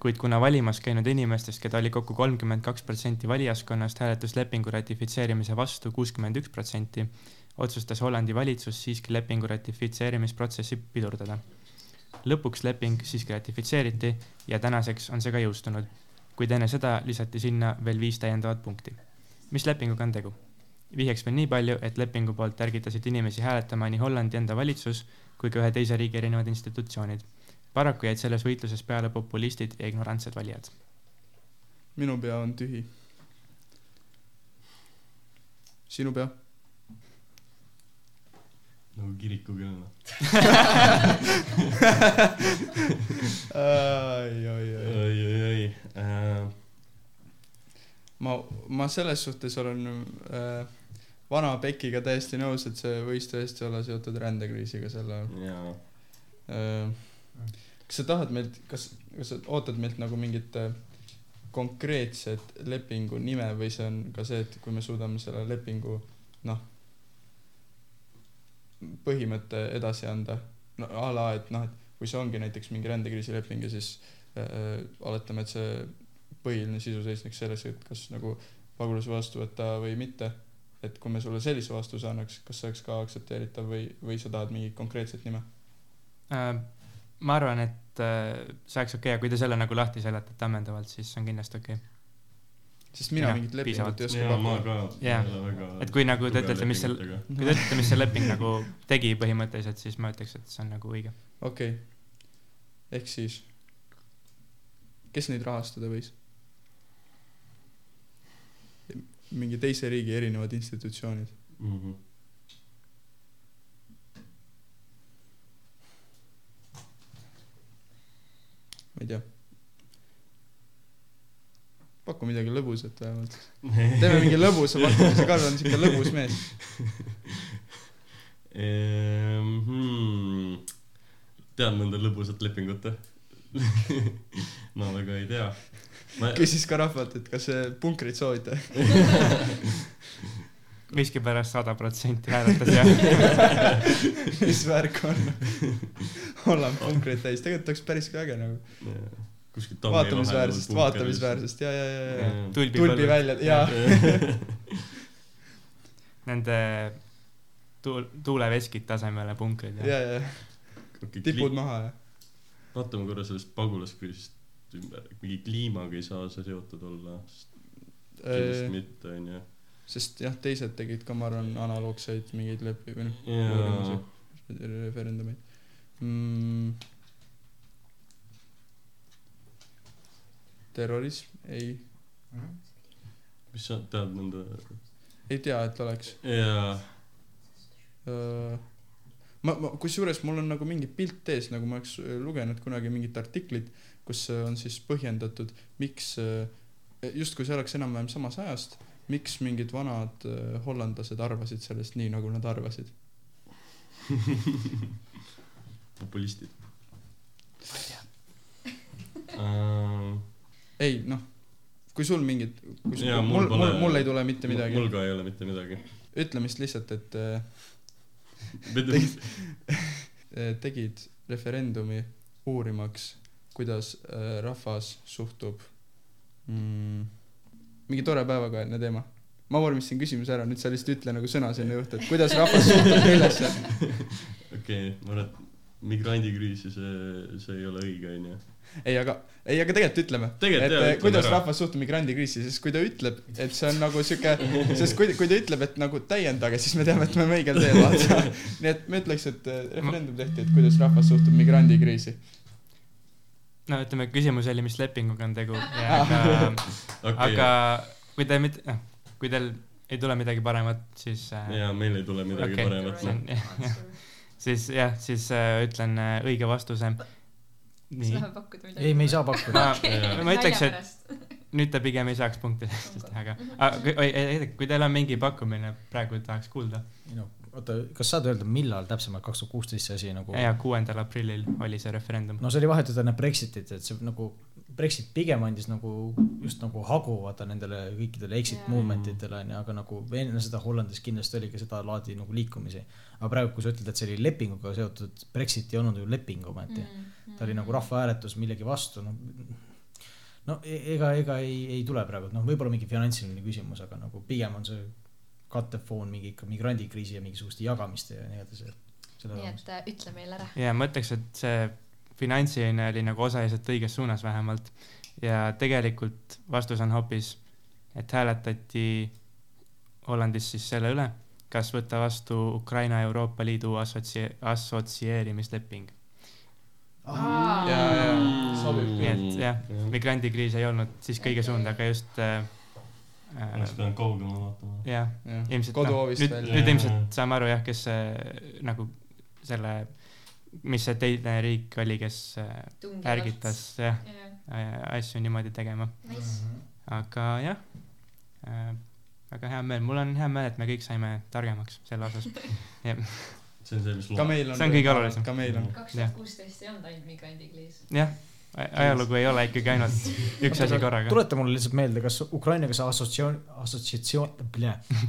kuid kuna valimas käinud inimestest, keda oli kokku kolmkümmend kaks protsenti valijaskonnast, hääletas lepingu ratifitseerimise vastu kuuskümmend üks protsenti, otsustas Hollandi valitsus siiski lepingu ratifitseerimisprotsessi pidurdada lõpuks leping siiski ratifitseeriti ja tänaseks on see ka jõustunud, kuid enne seda lisati sinna veel viis täiendavat punkti. mis lepinguga on tegu? vihjeks veel nii palju, et lepingu poolt ärgitasid inimesi hääletama nii Hollandi enda valitsus kui ka ühe teise riigi erinevad institutsioonid. paraku jäid selles võitluses peale populistid ja ignorantsed valijad. minu pea on tühi. sinu pea? Nagu kirikukell. oi, oi, oi. oi, oi, oi. Äh, ma, ma selles suhtes olen äh, vana Bekiga täiesti nõus, et see võis tõesti olla seotud rändekriisiga sel ajal jaa. äh,. kas sa tahad meilt, kas, kas sa ootad meilt nagu mingit äh, konkreetset lepingu nime või see on ka see, et kui me suudame selle lepingu noh, põhimõtte edasi anda. no a la, et noh, et kui see ongi näiteks mingi rändekriisi leping ja siis äh, oletame, et see põhiline sisu seisneks selles, et kas nagu pagulasi vastu võtta või mitte. et kui me sulle sellise vastuse annaks, kas see oleks ka aktsepteeritav või, või sa tahad mingit konkreetset nime? Äh, ma arvan, et äh, see oleks okei okay,, aga kui te selle nagu lahti seletate ammendavalt, siis on kindlasti okei okay.. Sest mina Jah, mingit lepingut ei oska pakkuda. Jah. et kui nagu te ütlete, mis seal, lepingutega. kui te ütlete, mis see leping nagu tegi põhimõtteliselt, siis ma ütleks, et see on nagu õige. okei okay., ehk siis, kes neid rahastada võis? mingi teise riigi erinevad institutsioonid. Mhm. ma ei tea. Paku midagi lõbusat vähemalt. teeme mingi lõbusa pakkumise, Karl on siuke lõbus mees. Ehm, hmm. tead mõnda lõbusat lepingut või? ma väga ei tea. ma, küsis ka rahvalt, et kas punkrit soovite. miskipärast sada protsenti hääletas jah. mis värk on? Holland punkreid täis, tegelikult oleks päris äge nagu. Kuskilt vaatamisväärsest, vaatamisväärsest ja, ja, ja, ja. tulbi tulbi põlve, välja, jaa. nende tuul, tuuleveskid tasemele punkrid ja, ja, ja tipud maha ja. vaatame korra sellest pagulaskriisist ümber, mingi kliimaga ei saa see seotud olla, kindlasti mitte onju. sest jah, teised tegid ka, ma arvan, analoogseid mingeid lepi- või noh, referendumeid mm.. terrorism, ei, mis sa tead nende, ei tea, et oleks jaa, uh,. ma, ma, kusjuures mul on nagu mingi pilt ees, nagu ma oleks äh, lugenud kunagi mingit artiklit, kus äh, on siis põhjendatud, miks uh, justkui see oleks enam-vähem samast ajast, miks mingid vanad uh, hollandlased arvasid sellest nii, nagu nad arvasid. populistid. Äh, ei noh, kui sul mingid, kui sul mul mul, mul, mul ei tule mitte midagi mul, ka ei ole mitte midagi. ütleme siis lihtsalt, et äh, Tegid- äh, tegid referendumi uurimaks, kuidas äh, rahvas suhtub mm,, mingi tore päevakajaline teema. ma vormistasin küsimuse ära, nüüd sa lihtsalt ütle nagu sõna sinna juurde, et kuidas rahvas suhtub millesse. okei, ma arvan, et migrandikriisi see, see ei ole õige onju. ei, aga, ei, aga tegelikult ütleme, et äh, ütleme kuidas ära. rahvas suhtub migrandikriisi, sest kui ta ütleb, et see on nagu sihuke, sest kui, kui ta ütleb, et nagu täiendage, siis me teame, et me oleme õigel teel, vaata. nii et ma ütleks, et äh, referendum tehti, et kuidas rahvas suhtub migrandikriisi. no ütleme, küsimus oli, mis lepinguga on tegu ja aga, okei, aga kui te mitte, noh, kui teil ei tule midagi paremat, siis äh, jaa, meil ei tule midagi Okei. paremat siis jah, siis äh, ütlen äh, õige vastuse. Kas nii, läheme pakkuda midagi? ei, me ei saa pakkuda. ma, Jaa. ma ütleks, et nüüd te pigem ei saaks punkti sellest teha, aga, aga kui, oi, ei, ei, kui teil on mingi pakkumine, praegu tahaks kuulda. no oota, kas saad öelda, millal täpsemalt kaks tuhat kuusteist see asi nagu ja kuuendal aprillil oli see referendum. no see oli vahetult enne Brexitit, et see nagu Brexit pigem andis nagu just nagu hagu vaata nendele kõikidele exit Jaa. movement itele onju, aga nagu enne seda Hollandis kindlasti oli ka seda laadi nagu liikumisi. aga praegu, kui sa ütled, et see oli lepinguga seotud, Brexit ei olnud ju leping ometi mm.. ta oli nagu. rahvahääletus millegi vastu, noh. no e- ega, ega ei, ei tule praegu, noh, võib-olla mingi finantsiline küsimus, aga nagu pigem on see kattefoon mingi ikka migrandikriisi ja mingisuguste jagamiste ja nii edasi. nii et äh, ütle meile ära. ja ma ütleks, et see finantsiline oli nagu osaliselt õiges suunas vähemalt ja tegelikult vastus on hoopis, et hääletati Hollandis siis selle üle, kas võtta vastu Ukraina Euroopa Liidu assotsie-, assotsieerimisleping. Aa. ja, ja sobib nii et jah, migrandikriis ei olnud siis kõige suund, aga just äh, oleks äh, pidanud kaugemale vaatama. jah, jah, ilmselt koduhoovist nüüd, välja. nüüd ilmselt saame aru jah, kes see nagu selle, mis see teine riik oli, kes äh, ärgitas jah äh, asju niimoodi tegema, aga jah äh,, väga hea meel, mul on hea meel, et me kõik saime targemaks selle osas. see on see, mis ka meil on. See on kõige olulisem. ka meil on. kaks tuhat kuusteist ei olnud ainult migrandikriis. jah, ajalugu ei ole ikkagi ainult üks asi korraga. tuleta mulle lihtsalt meelde, kas Ukrainaga see assotsiatsioon, assotsiatsioon,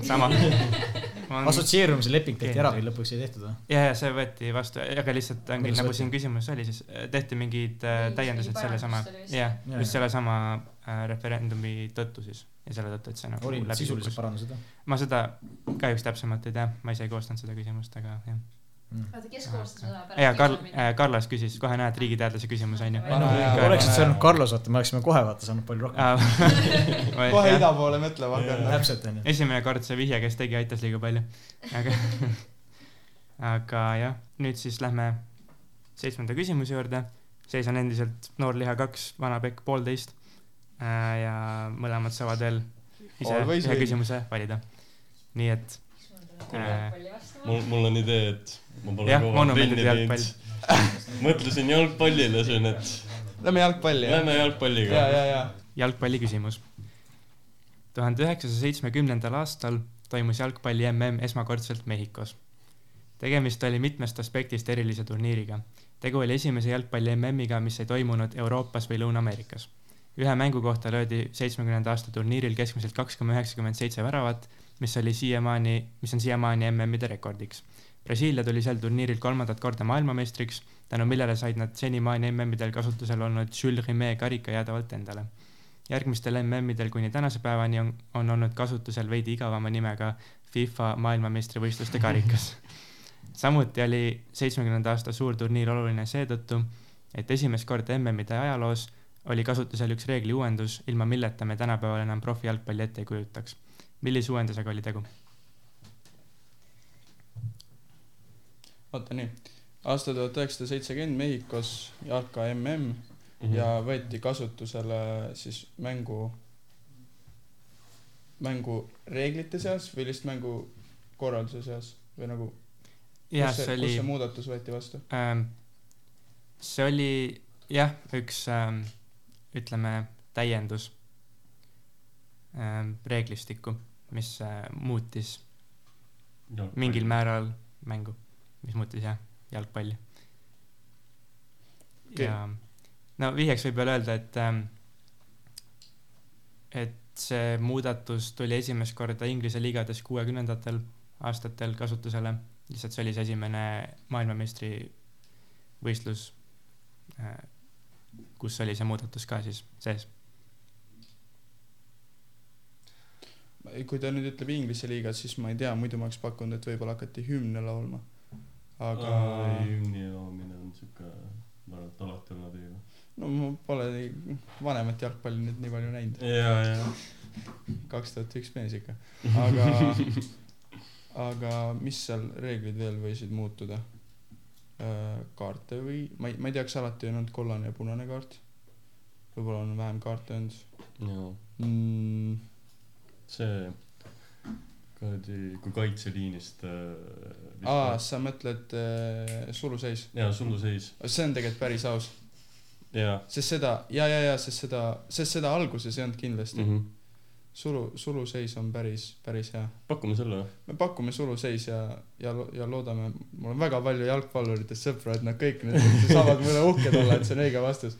sama. assotsieerumise leping tehti ära või lõpuks ei tehtud või? ja, ja see võeti vastu, aga lihtsalt ongi nagu siin küsimus oli, siis äh, tehti mingid äh, täiendused sellesama jah, just sellesama äh, referendumi tõttu siis ja selle tõttu, et see nagu olid läbi sisulised parandused või? ma seda kahjuks täpsemalt ei tea, ma ise ei koostanud seda küsimust, aga jah. oota, kes koostas seda ja Karl, Carlos küsis, kohe näed riigiteadlase küsimus on ju. Vana hea, kui vana oleksid see olnud Carlos, vaata, me oleksime kohe vaata saanud palju rohkem. kohe ida poole mõtlema hakanud. täpselt onju. esimene kord see vihje, kes tegi, aitas liiga palju. aga, aga jah, nüüd siis lähme seitsmenda küsimuse juurde. seis on endiselt noor liha kaks, vana pekk poolteist. ja mõlemad saavad veel ise ühe küsimuse valida. nii et mul, mul on idee, et ma pole jah, kaua monumendid trenni jalgpall teinud., mõtlesin jalgpallile siin, et Lähme jalgpalli, lähme jalgpalliga ja, ja, ja. jalgpalli küsimus. tuhande üheksasaja seitsmekümnendal aastal toimus jalgpalli mm esmakordselt Mehhikos. tegemist oli mitmest aspektist erilise turniiriga. tegu oli esimese jalgpalli MM-iga, mis ei toimunud Euroopas või Lõuna-Ameerikas. ühe mängu kohta löödi seitsmekümnenda aasta turniiril keskmiselt kaks koma üheksakümmend seitse väravat, mis oli siiamaani, mis on siiamaani MM-ide rekordiks. Brasiilia tuli sel turniiril kolmandat korda maailmameistriks, tänu millele said nad senimaani MM-idel kasutusel olnud Jules Rimet karika jäädavalt endale järgmistel MM-idel kuni tänase päevani on, on olnud kasutusel veidi igavama nimega FIFA maailmameistrivõistluste karikas. samuti oli seitsmekümnenda aasta suurturniir oluline seetõttu, et esimest korda MM-ide ajaloos oli kasutusel üks reegli uuendus, ilma milleta me tänapäeval enam profijalgpalli ette ei kujutaks. millise uuendusega oli tegu? Oota nii, aasta tuhat üheksasada seitsekümmend Mehhikos jalka mm Mhm. ja võeti kasutusele siis mängu, mängureeglite seas või lihtsalt mängukorralduse seas või nagu, jah, kus see, see kus oli see, muudatus võeti vastu? see oli jah, üks ähm, ütleme täiendus ähm, reeglistikku, mis äh, muutis mingil määral mängu, mis muutis jah, jalgpalli Okei. ja no vihjeks võib veel öelda, et ähm, et see muudatus tuli esimest korda Inglise liigades kuuekümnendatel aastatel kasutusele, lihtsalt see oli see esimene maailmameistri võistlus, kus oli see muudatus ka siis sees. kui ta nüüd ütleb Inglise liigas, siis ma ei tea, muidu ma oleks pakkunud, et võib-olla hakati hümne laulma. Aga hümni laulmine on siuke, ma arvan, et alati olnud õige. no ma pole nii vanemat jalgpalli nüüd nii palju näinud, ja, ja. kaks tuhat üks mees ikka, aga, aga mis seal reeglid veel võisid muutuda? kaarte või ma ei, ma ei tea, kas alati on olnud kollane ja punane kaart. võib-olla on vähem kaarte olnud jaa, mm,. see kuradi, kui kaitseliinist äh, aa, sa mõtled äh, suluseis, jaa, suluseis. see on tegelikult päris aus, sest seda ja, ja, ja sest seda, sest seda alguses ei olnud kindlasti mm. mm. -hmm. sulu, suluseis on päris, päris hea. pakume selle või? me pakume suluseis ja, ja, ja loodame, mul on väga palju jalgpalluritest sõpru, et nad kõik nüüd saavad mulle uhked olla, et see on õige vastus.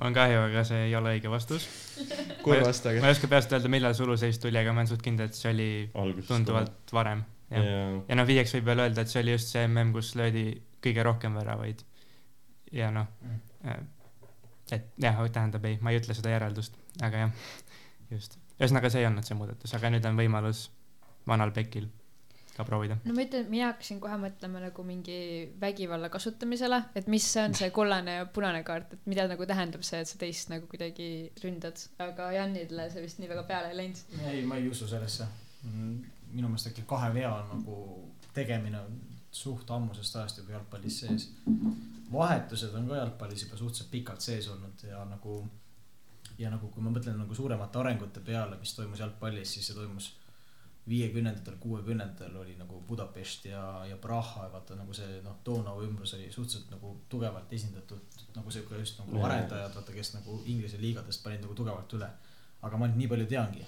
On kahju, aga see ei ole õige vastus. kurvastage ma ei oska peast öelda, millal suluseis tuli, aga ma olen suht kindel, et see oli alguses. tunduvalt varem. jah, jaa. ja noh, viieks võib veel öelda, et see oli just see mm, kus löödi kõige rohkem väravaid. ja noh, et jah, tähendab ei, ma ei ütle seda järeldust, aga jah, just. ühesõnaga, see ei olnud see muudatus, aga nüüd on võimalus vanal Pekil ka proovida. no ma ütlen, mina hakkasin kohe mõtlema nagu mingi vägivalla kasutamisele, et mis see on see kollane ja punane kaart, et mida nagu tähendab see, et sa teist nagu kuidagi ründad, aga Janile see vist nii väga peale ei läinud. ei, ma ei usu sellesse. minu meelest äkki kahe vea nagu tegemine on suht ammusest ajast juba jalgpallis sees. vahetused on ka jalgpallis juba suhteliselt pikalt sees olnud ja nagu ja nagu kui ma mõtlen nagu suuremate arengute peale, mis toimus jalgpallis, siis see toimus viiekümnendatel, kuuekümnendatel oli nagu Budapest ja, ja Praha ja vaata nagu see noh, Donau ümbrus oli suhteliselt nagu tugevalt esindatud nagu siuke just nagu Jaa. arendajad, vaata, kes nagu Inglise liigadest panid nagu tugevalt üle. aga ma nüüd nii palju teangi,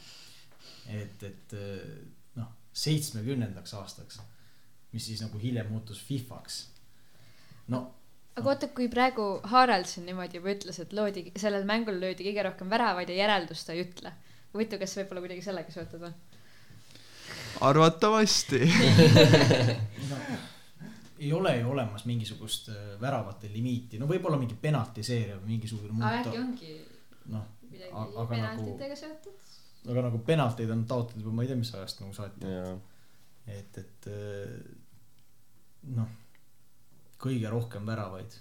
et, et noh, seitsmekümnendaks aastaks, mis siis nagu hiljem muutus Fifaks. no aga oota, kui praegu Haraldson niimoodi juba ütles, et loodi, sellel mängul löödi kõige rohkem väravaid ja järeldust ta ei ütle. huvitav, kas see võib olla kuidagi sellega seotud või? Arvatavasti. no, ei ole ju olemas mingisugust äh, väravate limiiti, no võib-olla mingi penaltiseeria või mingisugune aga äkki ongi noh, midagi Aga- aga penaltitega seotud? aga nagu penalteid on taotletud juba ma ei tea, mis ajast nagu saati, jaa. et, et äh, noh, kõige rohkem väravaid.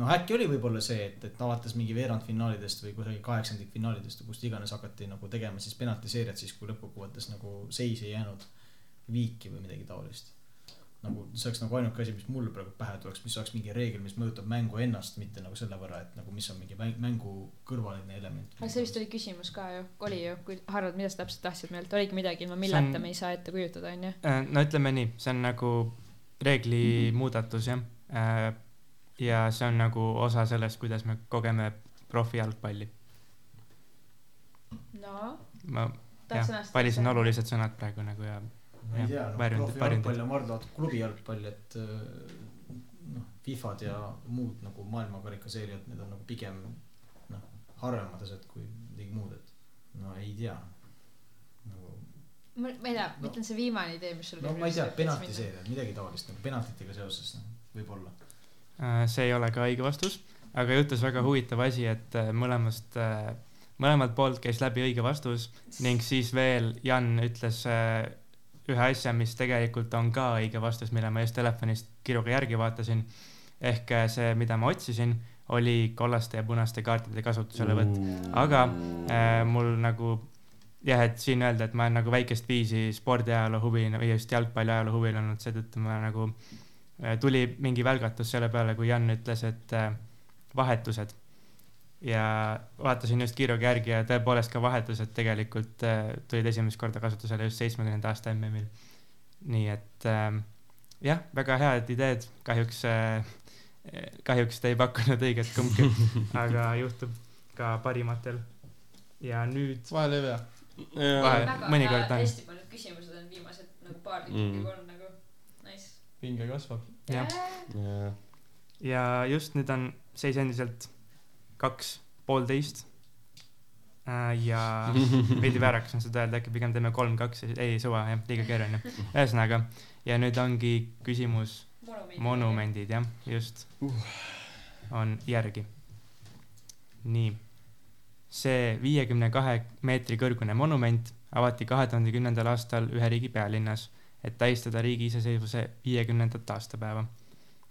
noh, äkki oli võib-olla see, et, et alates mingi veerandfinaalidest või kusagil kaheksandikfinaalidest või kust iganes hakati nagu tegema siis penaltiseeriat siis, kui lõppkokkuvõttes nagu seis ei jäänud viiki või midagi taolist. nagu see oleks nagu ainuke asi, mis mulle praegu pähe tuleks, mis oleks mingi reegel, mis mõjutab mängu ennast, mitte nagu selle võrra, et nagu mis on mingi mäng- mängu kõrvaline element. aga see vist oli küsimus ka ju, oli ju, kui Harald, mida sa täpselt tahtsid meilt, oligi midagi, ilma milleta on- me ei saa ette kujutada, onju. Äh, no ütleme nii, see on nagu reegli muudatus jah. Ja see on nagu osa sellest, kuidas me kogeme profijalgpalli. no, ma jah valisin olulised sõnad praegu nagu ja ma ei tea, noh, varjund- profijalgpall on valdavalt klubijalgpall, et äh, noh, Fifad ja muud nagu maailmakarikaseeriad, need on nagu pigem noh, harvemad asjad kui midagi muud, et no ei tea. nagu ma ma ei tea, No- ütleme see viimane idee, mis sul no ma ei tea, penaltiseeriad, midagi taolist nagu penaltitega seoses noh, võib-olla. Äh, see ei ole ka õige vastus, aga juhtus väga huvitav asi, et äh, mõlemast, mõlemalt poolt käis läbi õige vastus ning siis veel Jan ütles äh, ühe asja, mis tegelikult on ka õige vastus, mille ma just telefonist kiiruga järgi vaatasin. ehk äh, see, mida ma otsisin, oli kollaste ja punaste kaartide kasutuselevõtt, aga äh, mul nagu jah, et siin öelda, et ma olen nagu väikest viisi spordiajaloo huviline või just jalgpalliajaloo huviline olnud, seetõttu ma nagu äh, tuli mingi välgatus selle peale, kui Jan ütles, et äh, vahetused. ja vaatasin just kiiruga järgi ja tõepoolest ka vahetused tegelikult äh, tulid esimest korda kasutusele just seitsmekümnenda aasta MM-il. nii et äh, jah, väga head ideed, kahjuks äh,, kahjuks te ei pakkunud õiget kumbki, aga juhtub ka parimatel. ja nüüd vahel ei vea. Mõnikord on. hästi paljud küsimused on viimased nagu paar tükki Mm. mm. Pinge kasvab. jah, jaa. ja just nüüd on seis endiselt kaks poolteist. ja veidi väärakas on seda öelda, äkki pigem teeme kolm-kaks, ei suva jah, liiga keeruline. ühesõnaga, ja nüüd ongi küsimus monumendid jah, just uh.. on järgi. nii, see viiekümne kahe meetri kõrgune monument avati kahe tuhande kümnendal aastal ühe riigi pealinnas, et tähistada riigi iseseisvuse viiekümnendat aastapäeva.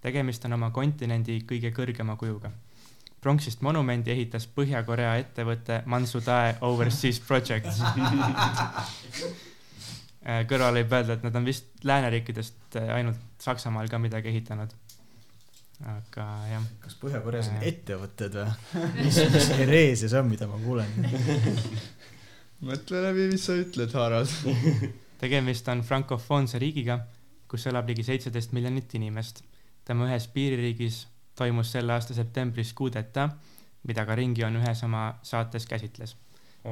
tegemist on oma kontinendi kõige kõrgema kujuga. pronksist monumendi ehitas Põhja-Korea ettevõte Mansudae Overseas Projects. kõrvale võib öelda, et nad on vist lääneriikidest ainult Saksamaal ka midagi ehitanud. aga jah, kas Põhja-Koreas on ettevõtted või? mis, mis heree see on, mida ma kuulen? mõtle läbi, mis sa ütled, Harald. tegemist on frankofoonse riigiga, kus elab ligi seitseteist miljonit inimest. tema ühes piiririigis toimus selle aasta septembris kuudeta, mida ka Ringjoon ühes oma saates käsitles.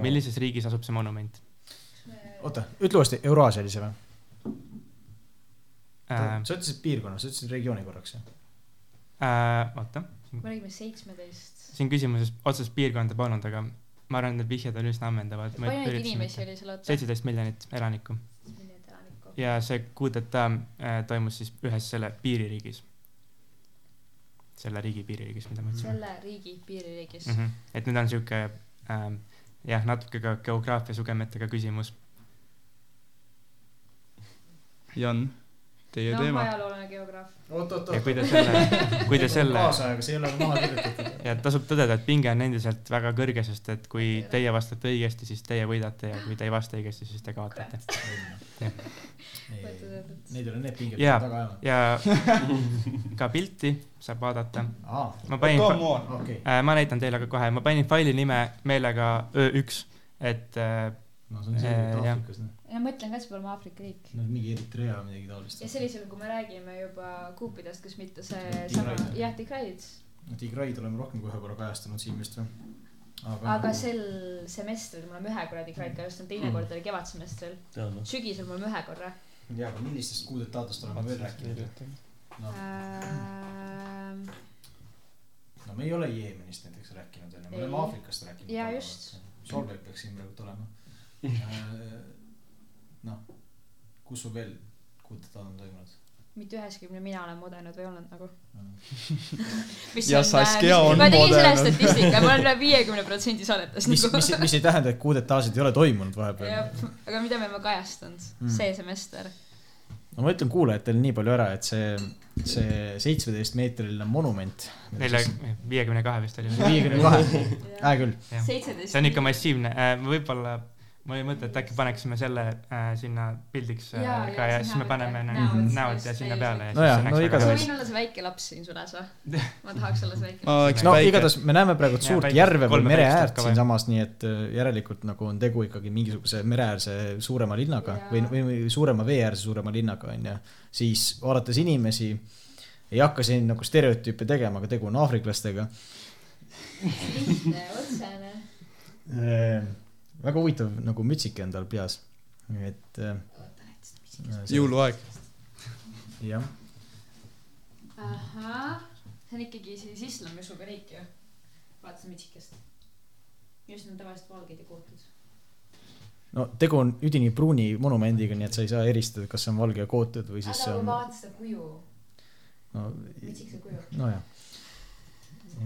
millises riigis asub see monument oota, ütle uuesti, Euraasia oli see või? äh,? sa ütlesid piirkonna, sa ütlesid regiooni korraks jah? Äh, oota, me räägime seitsmeteist. siin küsimuses otsest piirkonda polnud, aga ma arvan, et need vihjed on üsna ammendavad. palju neid inimesi oli seal oota? seitseteist miljonit elanikku miljonit elanikku. Ja see kuudeta äh, toimus siis ühes selle piiririigis. selle riigi piiririigis, mida ma ütlesin selle riigi piiririigis mm. -hmm. et nüüd on siuke ähm, jah, natuke ka geograafia sugemetega küsimus. Jan, teie noh, teema. ajaloolane geograaf. oot, oot, ja kui te selle, kui te selle kaasajaga, see ei ole maha kirjutatud. ja tasub tõdeda, et pinge on endiselt väga kõrge, sest et kui teie vastate õigesti, siis teie võidate ja kui te ei vasta õigesti, siis te kaotate. Neid ei ole need pinged Jaa. taga ajama. ja ka pilti saab vaadata. aa, ma panin, on. okei, äh, ma näitan teile ka kohe, ma panin faili nime meelega Ö1, et äh, no see on selge, et Eh, jah. Aafrikas noh, ja ma ütlen ka, et see pole oma Aafrika riik. no mingi Eritrea või midagi taolist ja. sellisel, kui me räägime juba kuupidest, kas mitte see sama, jah, Tigraid. Tigraid oleme rohkem kui ühe korra kajastanud siin vist või? aga sel semestril me oleme ühe korra Tigraid kajastanud, Mm. teine kord oli kevadsemestril. noh. sügisel me oleme ühe korra jaa, aga millistest kuudetaatest oleme veel rääkinud? noh, no me ei ole Jeemenist näiteks rääkinud onju, me oleme Aafrikast rääkinud. Jaa, just. Solveig peaks siin praegu olema. noh, kus sul veel kuudetajad on toimunud? mitte üheski, mille mina olen modenud või olnud nagu. Ja Saskia on ma tegin selle modenud. statistika, ma olen üle viiekümne protsendi saadetes mis, nagu. mis, mis ei tähenda, et kuudetaasid ei ole toimunud vahepeal aga mida me oleme kajastanud Mm. see semester. no ma ütlen kuulajatele nii palju ära, et see, see seitsmeteistmeetriline monument. nelja, viiekümne kahe vist oli. viiekümne kahe, hea küll. See on ikka massiivne, võib-olla mul oli mõte, et äkki paneksime selle äh, sinna pildiks äh, Jaa, ka ja see siis me paneme Näod, näod ja sinna peale ja No siis see no näeks ma igatahes- võin olla see väike laps siin sules või? ma tahaks olla see väike laps. no väike. igatahes me näeme praegu suurt väikest- järve või mere äärt siinsamas, nii et äh, järelikult nagu on tegu ikkagi mingisuguse mereäärse suurema linnaga Jaa. või, või, või suurema veeäärse suurema linnaga onju. siis vaadates inimesi, ei hakka siin nagu stereotüüpe tegema, aga tegu on aafriklastega. lihtne, otsene. Väga huvitav nagu mütsike on tal peas, et äh, jõuluaeg. jah, ahah, see on ikkagi siis islamiusuga riik ju. vaatasin mitsikest. just need tavaliselt valged ja kootud. no tegu on üdini pruuni monumendiga, nii et sa ei saa eristada, kas see on valge ja kootud või siis see aga on, vaata seda kuju, no mitsikese kuju. nojah,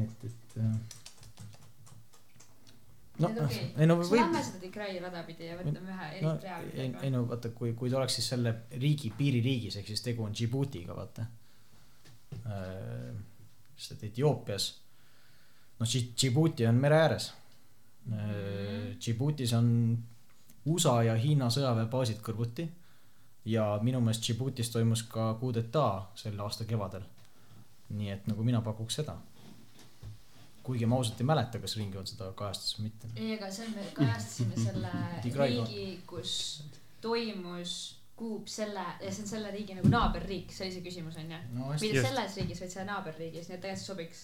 et, et äh, no okei. ei no võib lähme seda Tigrai rada pidi ja võtame ühe no Eritrea ei, no vaata, kui, kui ta oleks siis selle riigi piiririigis, ehk siis tegu on Djiboutiga, vaata. sest et Etioopias, noh, Djibouti on mere ääres. Djiboutis on USA ja Hiina sõjaväebaasid kõrvuti ja minu meelest Djiboutis toimus ka coup d'etat selle aasta kevadel. nii et nagu mina pakuks seda. Kuigi ma ausalt ei mäleta, kas Ringjoon seda kajastas või mitte. ei, aga seal me kajastasime selle riigi, kus toimus kuup selle ja see on selle riigi nagu naaberriik, see oli see küsimus onju. no mitte Just. selles riigis, vaid selle naaberriigis, nii et tegelikult see sobiks.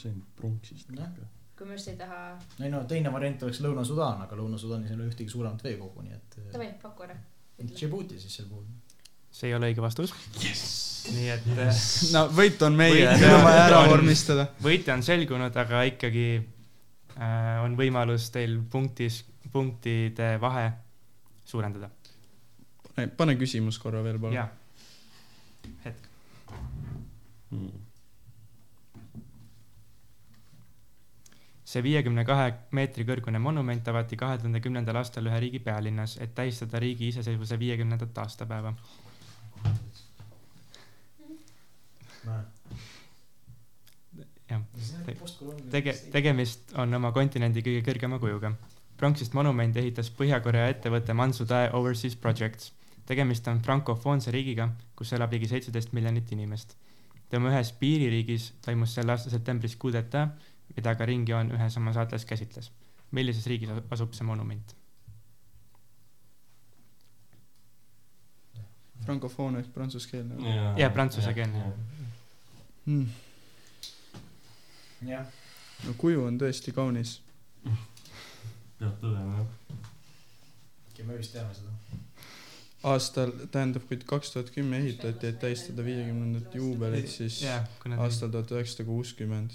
see on pronksist ikka. kui me just ei taha, ei no teine variant oleks Lõuna-Sudaan, aga Lõuna-Sudaanis ei ole ühtegi suuremat veekogu, nii et. davai, paku ära. Djibouti siis sel puhul. See ei ole õige vastus yes.. nii et äh, no võit on meie, Võit vaja ära on- vormistada. võitja on selgunud, aga ikkagi äh, on võimalus teil punktis, punktide vahe suurendada. pane küsimus korra veel, palun. jaa, hetk. Hmm. see viiekümne kahe meetri kõrgune monument avati kahe tuhande kümnendal aastal ühe riigi pealinnas, et tähistada riigi iseseisvuse viiekümnendat aastapäeva. jah, tege-, tegemist on oma kontinendi kõige kõrgema kujuga. pronksist monumendi ehitas Põhja-Korea ettevõte Mansudae Overseas Projects. tegemist on frankofoonse riigiga, kus elab ligi seitseteist miljonit inimest. tema ühes piiririigis toimus selle aasta septembris coup d'etat, mida ka Ringjoon ühes oma saates käsitles. millises riigis asu- asub see monument? frankofoon ehk prantsuskeelne. Jaa, prantsusekeelne. Hmm. jah, no kuju on tõesti kaunis. peab tõdema jah. me vist teame seda. aastal, tähendab, kui kaks tuhat kümme ehitati, et tähistada viiekümnendat juubelit, siis ta aastal tuhat üheksasada kuuskümmend.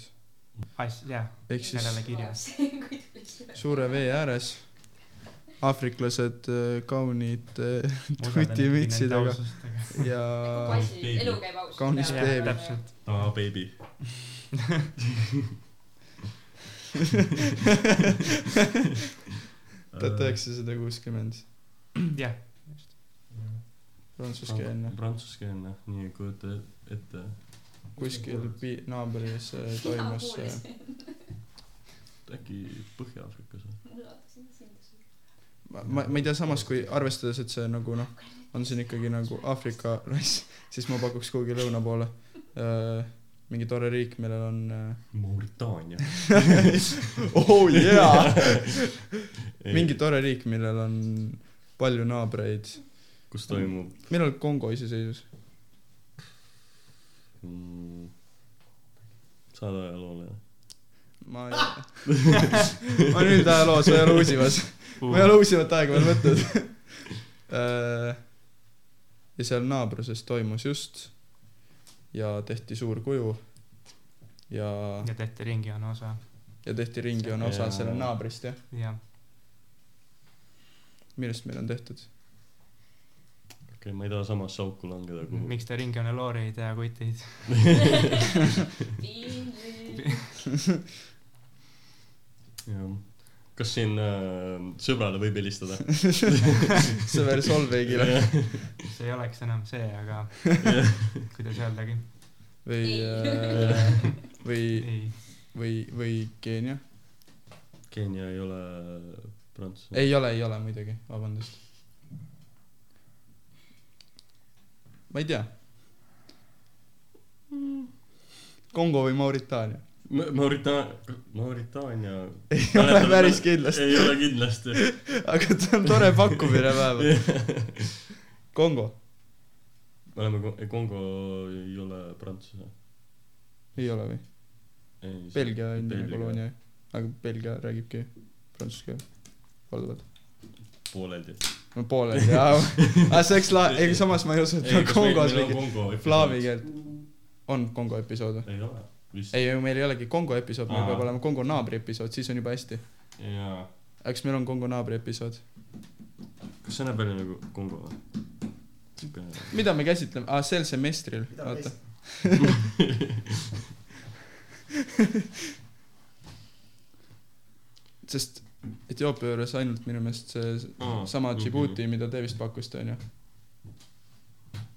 siis sellele kirjas. suure vee ääres, aafriklased äh, kaunite äh, tutimütsidega ja. Kaunis beebi. täpselt. aa, beebi. tuhat üheksasada kuuskümmend, jah, prantsuskeelne. prantsuskeelne, nii kujuta ette. kuskil pi-, naabris äh, toimus äkki Põhja-Aafrikas või? ma, ma, ei tea, samas kui arvestades, et see nagu noh, on siin ikkagi nagu Aafrika rass, siis ma pakuks kuhugi lõuna poole äh, mingi tore riik, millel on äh, Mauritaania. oh yeah! mingi tore riik, millel on palju naabreid. kus toimub millal Kongo iseseisvus? mm,, saad ajaloolane. Ma ei ma olen üldajaloos, ma ei ole uusimas. ma ei ole uusimat aega veel võtnud. ja seal naabruses toimus just ja tehti suur kuju ja, ja tehti ringijoone osa, ja tehti ringjoone osa Ja- selle naabrist jah, jah. millest meil on tehtud. okei okay,, ma ei taha samasse auku langeda kuhu. miks te ringjoone loori ei tea, kutid? jah. kas siin äh, sõbrale võib helistada? sõber Solveigile see ei oleks enam see, aga kuidas öeldagi. või äh, või, või, või Keenia. Keenia ei ole Prantsusmaa. ei ole, ei ole muidugi, vabandust. ma ei tea. Kongo või Mauritaania? Maurita-, Mauritaania. ei ole päris kindlasti, ei ole kindlasti. aga see on tore pakkumine vähemalt. Kongo me oleme Ko-, Kongo ei ole Prantsuse. ei ole või? Belgia on ju koloonia, aga Belgia räägibki prantsuse keelt korduvalt. pooleldi. no pooleldi jaa, aga see oleks la-, ei samas ma ei usu, et on Kongos mingi slaavi keelt. on Kongo episood või? ei ole. ei, meil ei olegi Kongo episood, meil peab olema Kongo naabri episood, siis on juba hästi. jaa. eks meil on Kongo naabri episood. kas see näeb välja nagu Kongo või? mida me käsitleme, aa sel semestril, vaata. sest Etioopia juures ainult minu meelest see Aa, sama. Djibouti, mida te vist pakkusite, onju.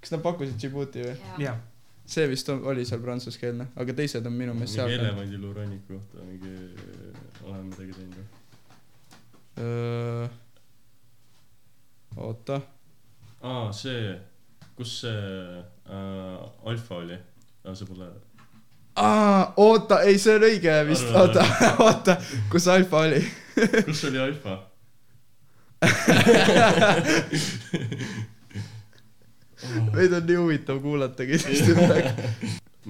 kas nad pakkusid Djibouti või? jah, see vist on, oli seal prantsuskeelne, aga teised on minu meelest mingi seal. elevandiluu ranniku kohta mingi, oleme midagi teinud või? oota, aa, see, kus see äh, Alfa oli? aa, see pole. aa, oota, ei, see on õige vist, oota, oota, kus Alfa oli? kus oli Alfa? meid on nii huvitav kuulata kindlasti praegu.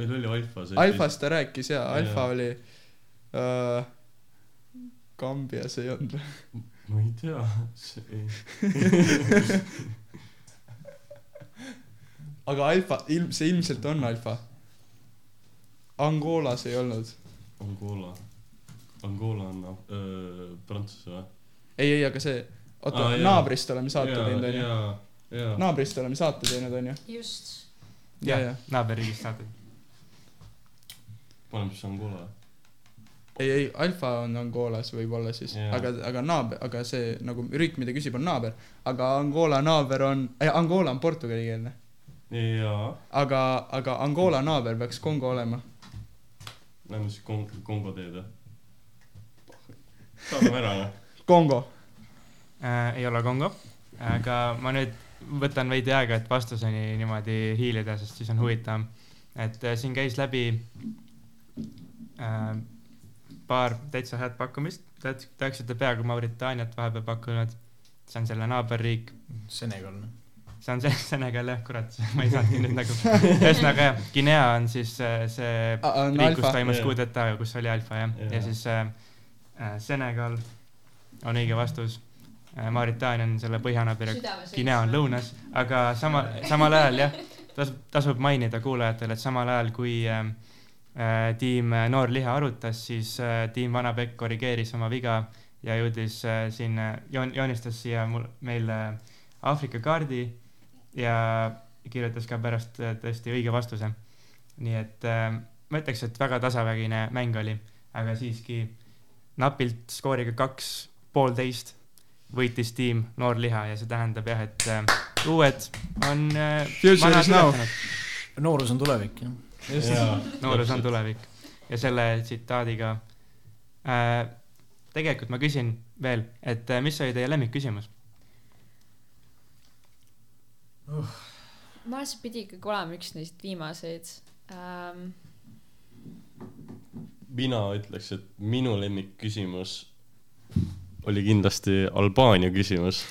meil oli Alfa see. Alfast ta rääkis jaa, Alfa oli äh,. Kambias ei olnud või? ma ei tea, see ei. aga Alfa, ilm, see ilmselt on Alfa. Angolas ei olnud. Angola. Angola on öö, Prantsuse või? ei, ei, aga see, oota ah,, naabrist oleme saate teinud, onju. Naabrist oleme saate teinud, onju. just. ja, ja. naaberriigist saate. paneme siis Angola. ei, ei, Alfa on Angolas võib-olla siis aga, aga naaber, aga see nagu riik, mida küsib, on naaber. aga Angola naaber on, Angola on portugalikeelne. aga, aga Angola naaber peaks Kongo olema. lähme siis Kong-, Kongo teed või? saadame ära noh. Kongo. äh,. ei ole Kongo, aga ma nüüd võtan veidi aega, et vastuseni niimoodi hiilida, sest siis on huvitavam. et äh, siin käis läbi äh, paar täitsa head pakkumist, te te oleksite peaaegu Mauritaaniat vahepeal pakkunud. see on selle naaberriik, Senegal, noh. see on see Senegal jah, kurat, ma ei saanudki nüüd nagu, ühesõnaga jah, Guinea on siis äh, see on riik, kus toimus d'etat, kus oli alfa jah, Jah. ja siis äh, äh, Senegal on õige vastus. Mauritaania on selle põhjanaaber ja Guinea on. lõunas, aga sama, samal ajal jah, tasub, tasub mainida kuulajatele, et samal ajal kui äh, äh, tiim äh, Noor Liha arutas, siis äh, tiim Vana Pekk korrigeeris oma viga ja jõudis äh, siin äh, joon-, joonistas siia mul, meil äh, Aafrika kaardi ja kirjutas ka pärast äh, tõesti õige vastuse. nii et äh, ma ütleks, et väga tasavägine mäng oli, aga siiski napilt skooriga kaks, poolteist võitis tiim Noor Liha ja see tähendab jah, et äh, uued on äh, noorus on tulevik, jah. noorus on tulevik. Ja selle tsitaadiga äh, tegelikult ma küsin veel, et äh, mis oli teie lemmikküsimus? ma arvan, see pidi ikkagi olema üks neist viimaseid. Ähm,. mina ütleks, et minu lemmikküsimus oli kindlasti Albaania küsimus,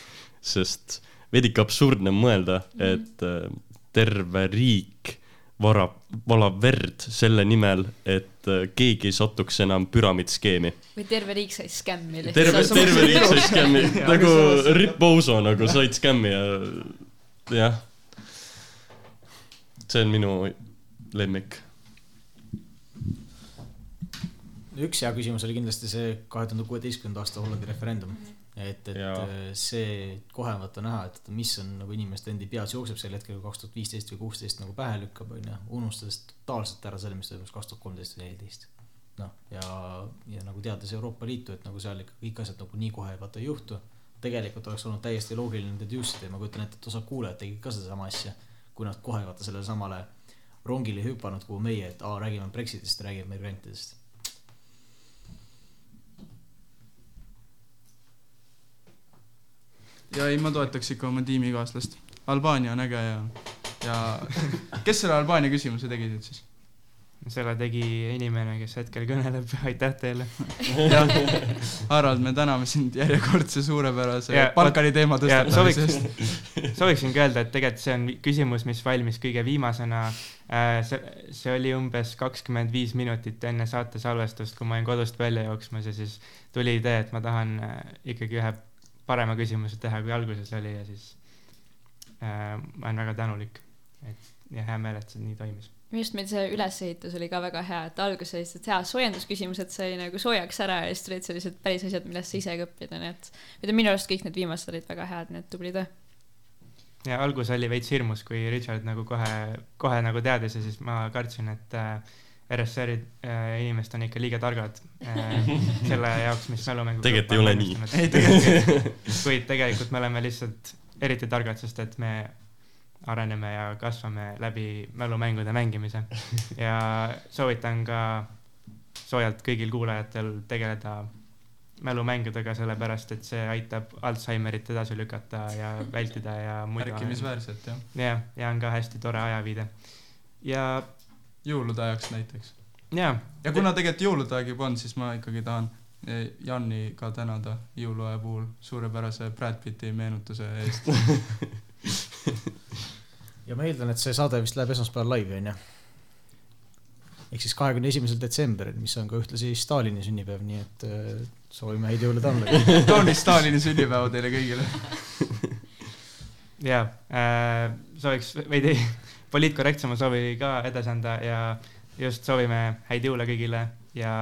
sest veidike absurdne on mõelda, et äh, terve riik varab, valab verd selle nimel, et äh, keegi ei satuks enam püramiidskeemi. või terve riik sai skämmi terve, terve riik sai skämmi, nagu Rip Oso nagu said skämmi ja jah. see on minu lemmik. Üks hea küsimus oli kindlasti see kahe tuhande kuueteistkümnenda aasta Hollandi referendum. et, et Jaa. äh, see kohe on vaata näha, et mis on nagu inimeste endi peas jookseb sel hetkel, kui kaks tuhat viisteist või kuusteist nagu pähe lükkab, onju, unustades totaalselt ära selle, mis toimus kaks tuhat kolmteist või neliteist. noh, ja, ja nagu teades Euroopa Liitu, et nagu seal ikka kõik asjad nagu nii kohe vaata ei juhtu. tegelikult oleks olnud täiesti loogiline ida ja ma kujutan ette, et osa kuulajad tegid ka sedasama asja, kui nad kohe vaata sellele samale rongile ei hüpanud, kuhu meie, et aa, räägime Brexitist, räägime migrantidest. Ja ei, ma toetaks ikka oma tiimikaaslast. Albaania on äge ja, ja kes selle Albaania küsimuse tegi nüüd siis? selle tegi inimene, kes hetkel kõneleb, aitäh teile. jah, Harald, me täname sind järjekordse suurepärase Ja, Balkani teema tõstatamise sooviks eest., sooviksingi öelda, et tegelikult see on küsimus, mis valmis kõige viimasena. see, see oli umbes kakskümmend viis minutit enne saate salvestust, kui ma olin kodust välja jooksmas ja siis tuli idee, et ma tahan äh, ikkagi ühe parema küsimuse teha, kui alguses oli ja siis äh, ma olen väga tänulik. et ja hea meel, et see nii toimis. arust meil see ülesehitus oli ka väga hea, et alguses olid sellised hea soojendusküsimused sai nagu soojaks ära ja siis tulid sellised päris asjad, millest sa ise ka õppida, nii et mida minu arust kõik need viimased olid väga head, nii et tubli töö. ja algus oli veits hirmus, kui Richard nagu kohe, kohe nagu teadis ja siis ma kartsin, et äh, RSR-i äh, inimesed on ikka liiga targad äh, selle jaoks, mis mälumängu. Tegelikult ei ole nii. ei tegelikult, kuid tegelikult me oleme lihtsalt eriti targad, sest et me areneme ja kasvame läbi mälumängude mängimise ja soovitan ka soojalt kõigil kuulajatel tegeleda mälumängudega, sellepärast et see aitab Alžeimerit edasi lükata ja vältida ja muidu märkimisväärselt jah. jah, ja on ka hästi tore ajaviide. ja, jõulude ajaks näiteks. ja, ja kuna tegelikult jõulude aeg juba on, siis ma ikkagi tahan eh, Janni ka tänada jõuluaja puhul suurepärase Brad Pitti meenutuse eest. ja ma eeldan, et see saade vist läheb esmaspäeval laivi, onju. ehk siis kahekümne esimesel detsembril, mis on ka ühtlasi Stalini sünnipäev, nii et äh, soovime häid jõule talle. kaunis Stalini sünnipäeva teile kõigile. ja äh, sooviks veidi poliitkorrektsema soovi ka edasi anda ja just soovime häid jõule kõigile ja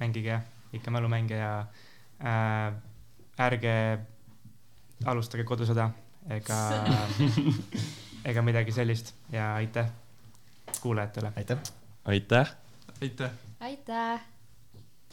mängige ikka mälumänge ja äh, ärge alustage kodusõda ega, ega midagi sellist ja aitäh kuulajatele. aitäh. aitäh. aitäh. aitäh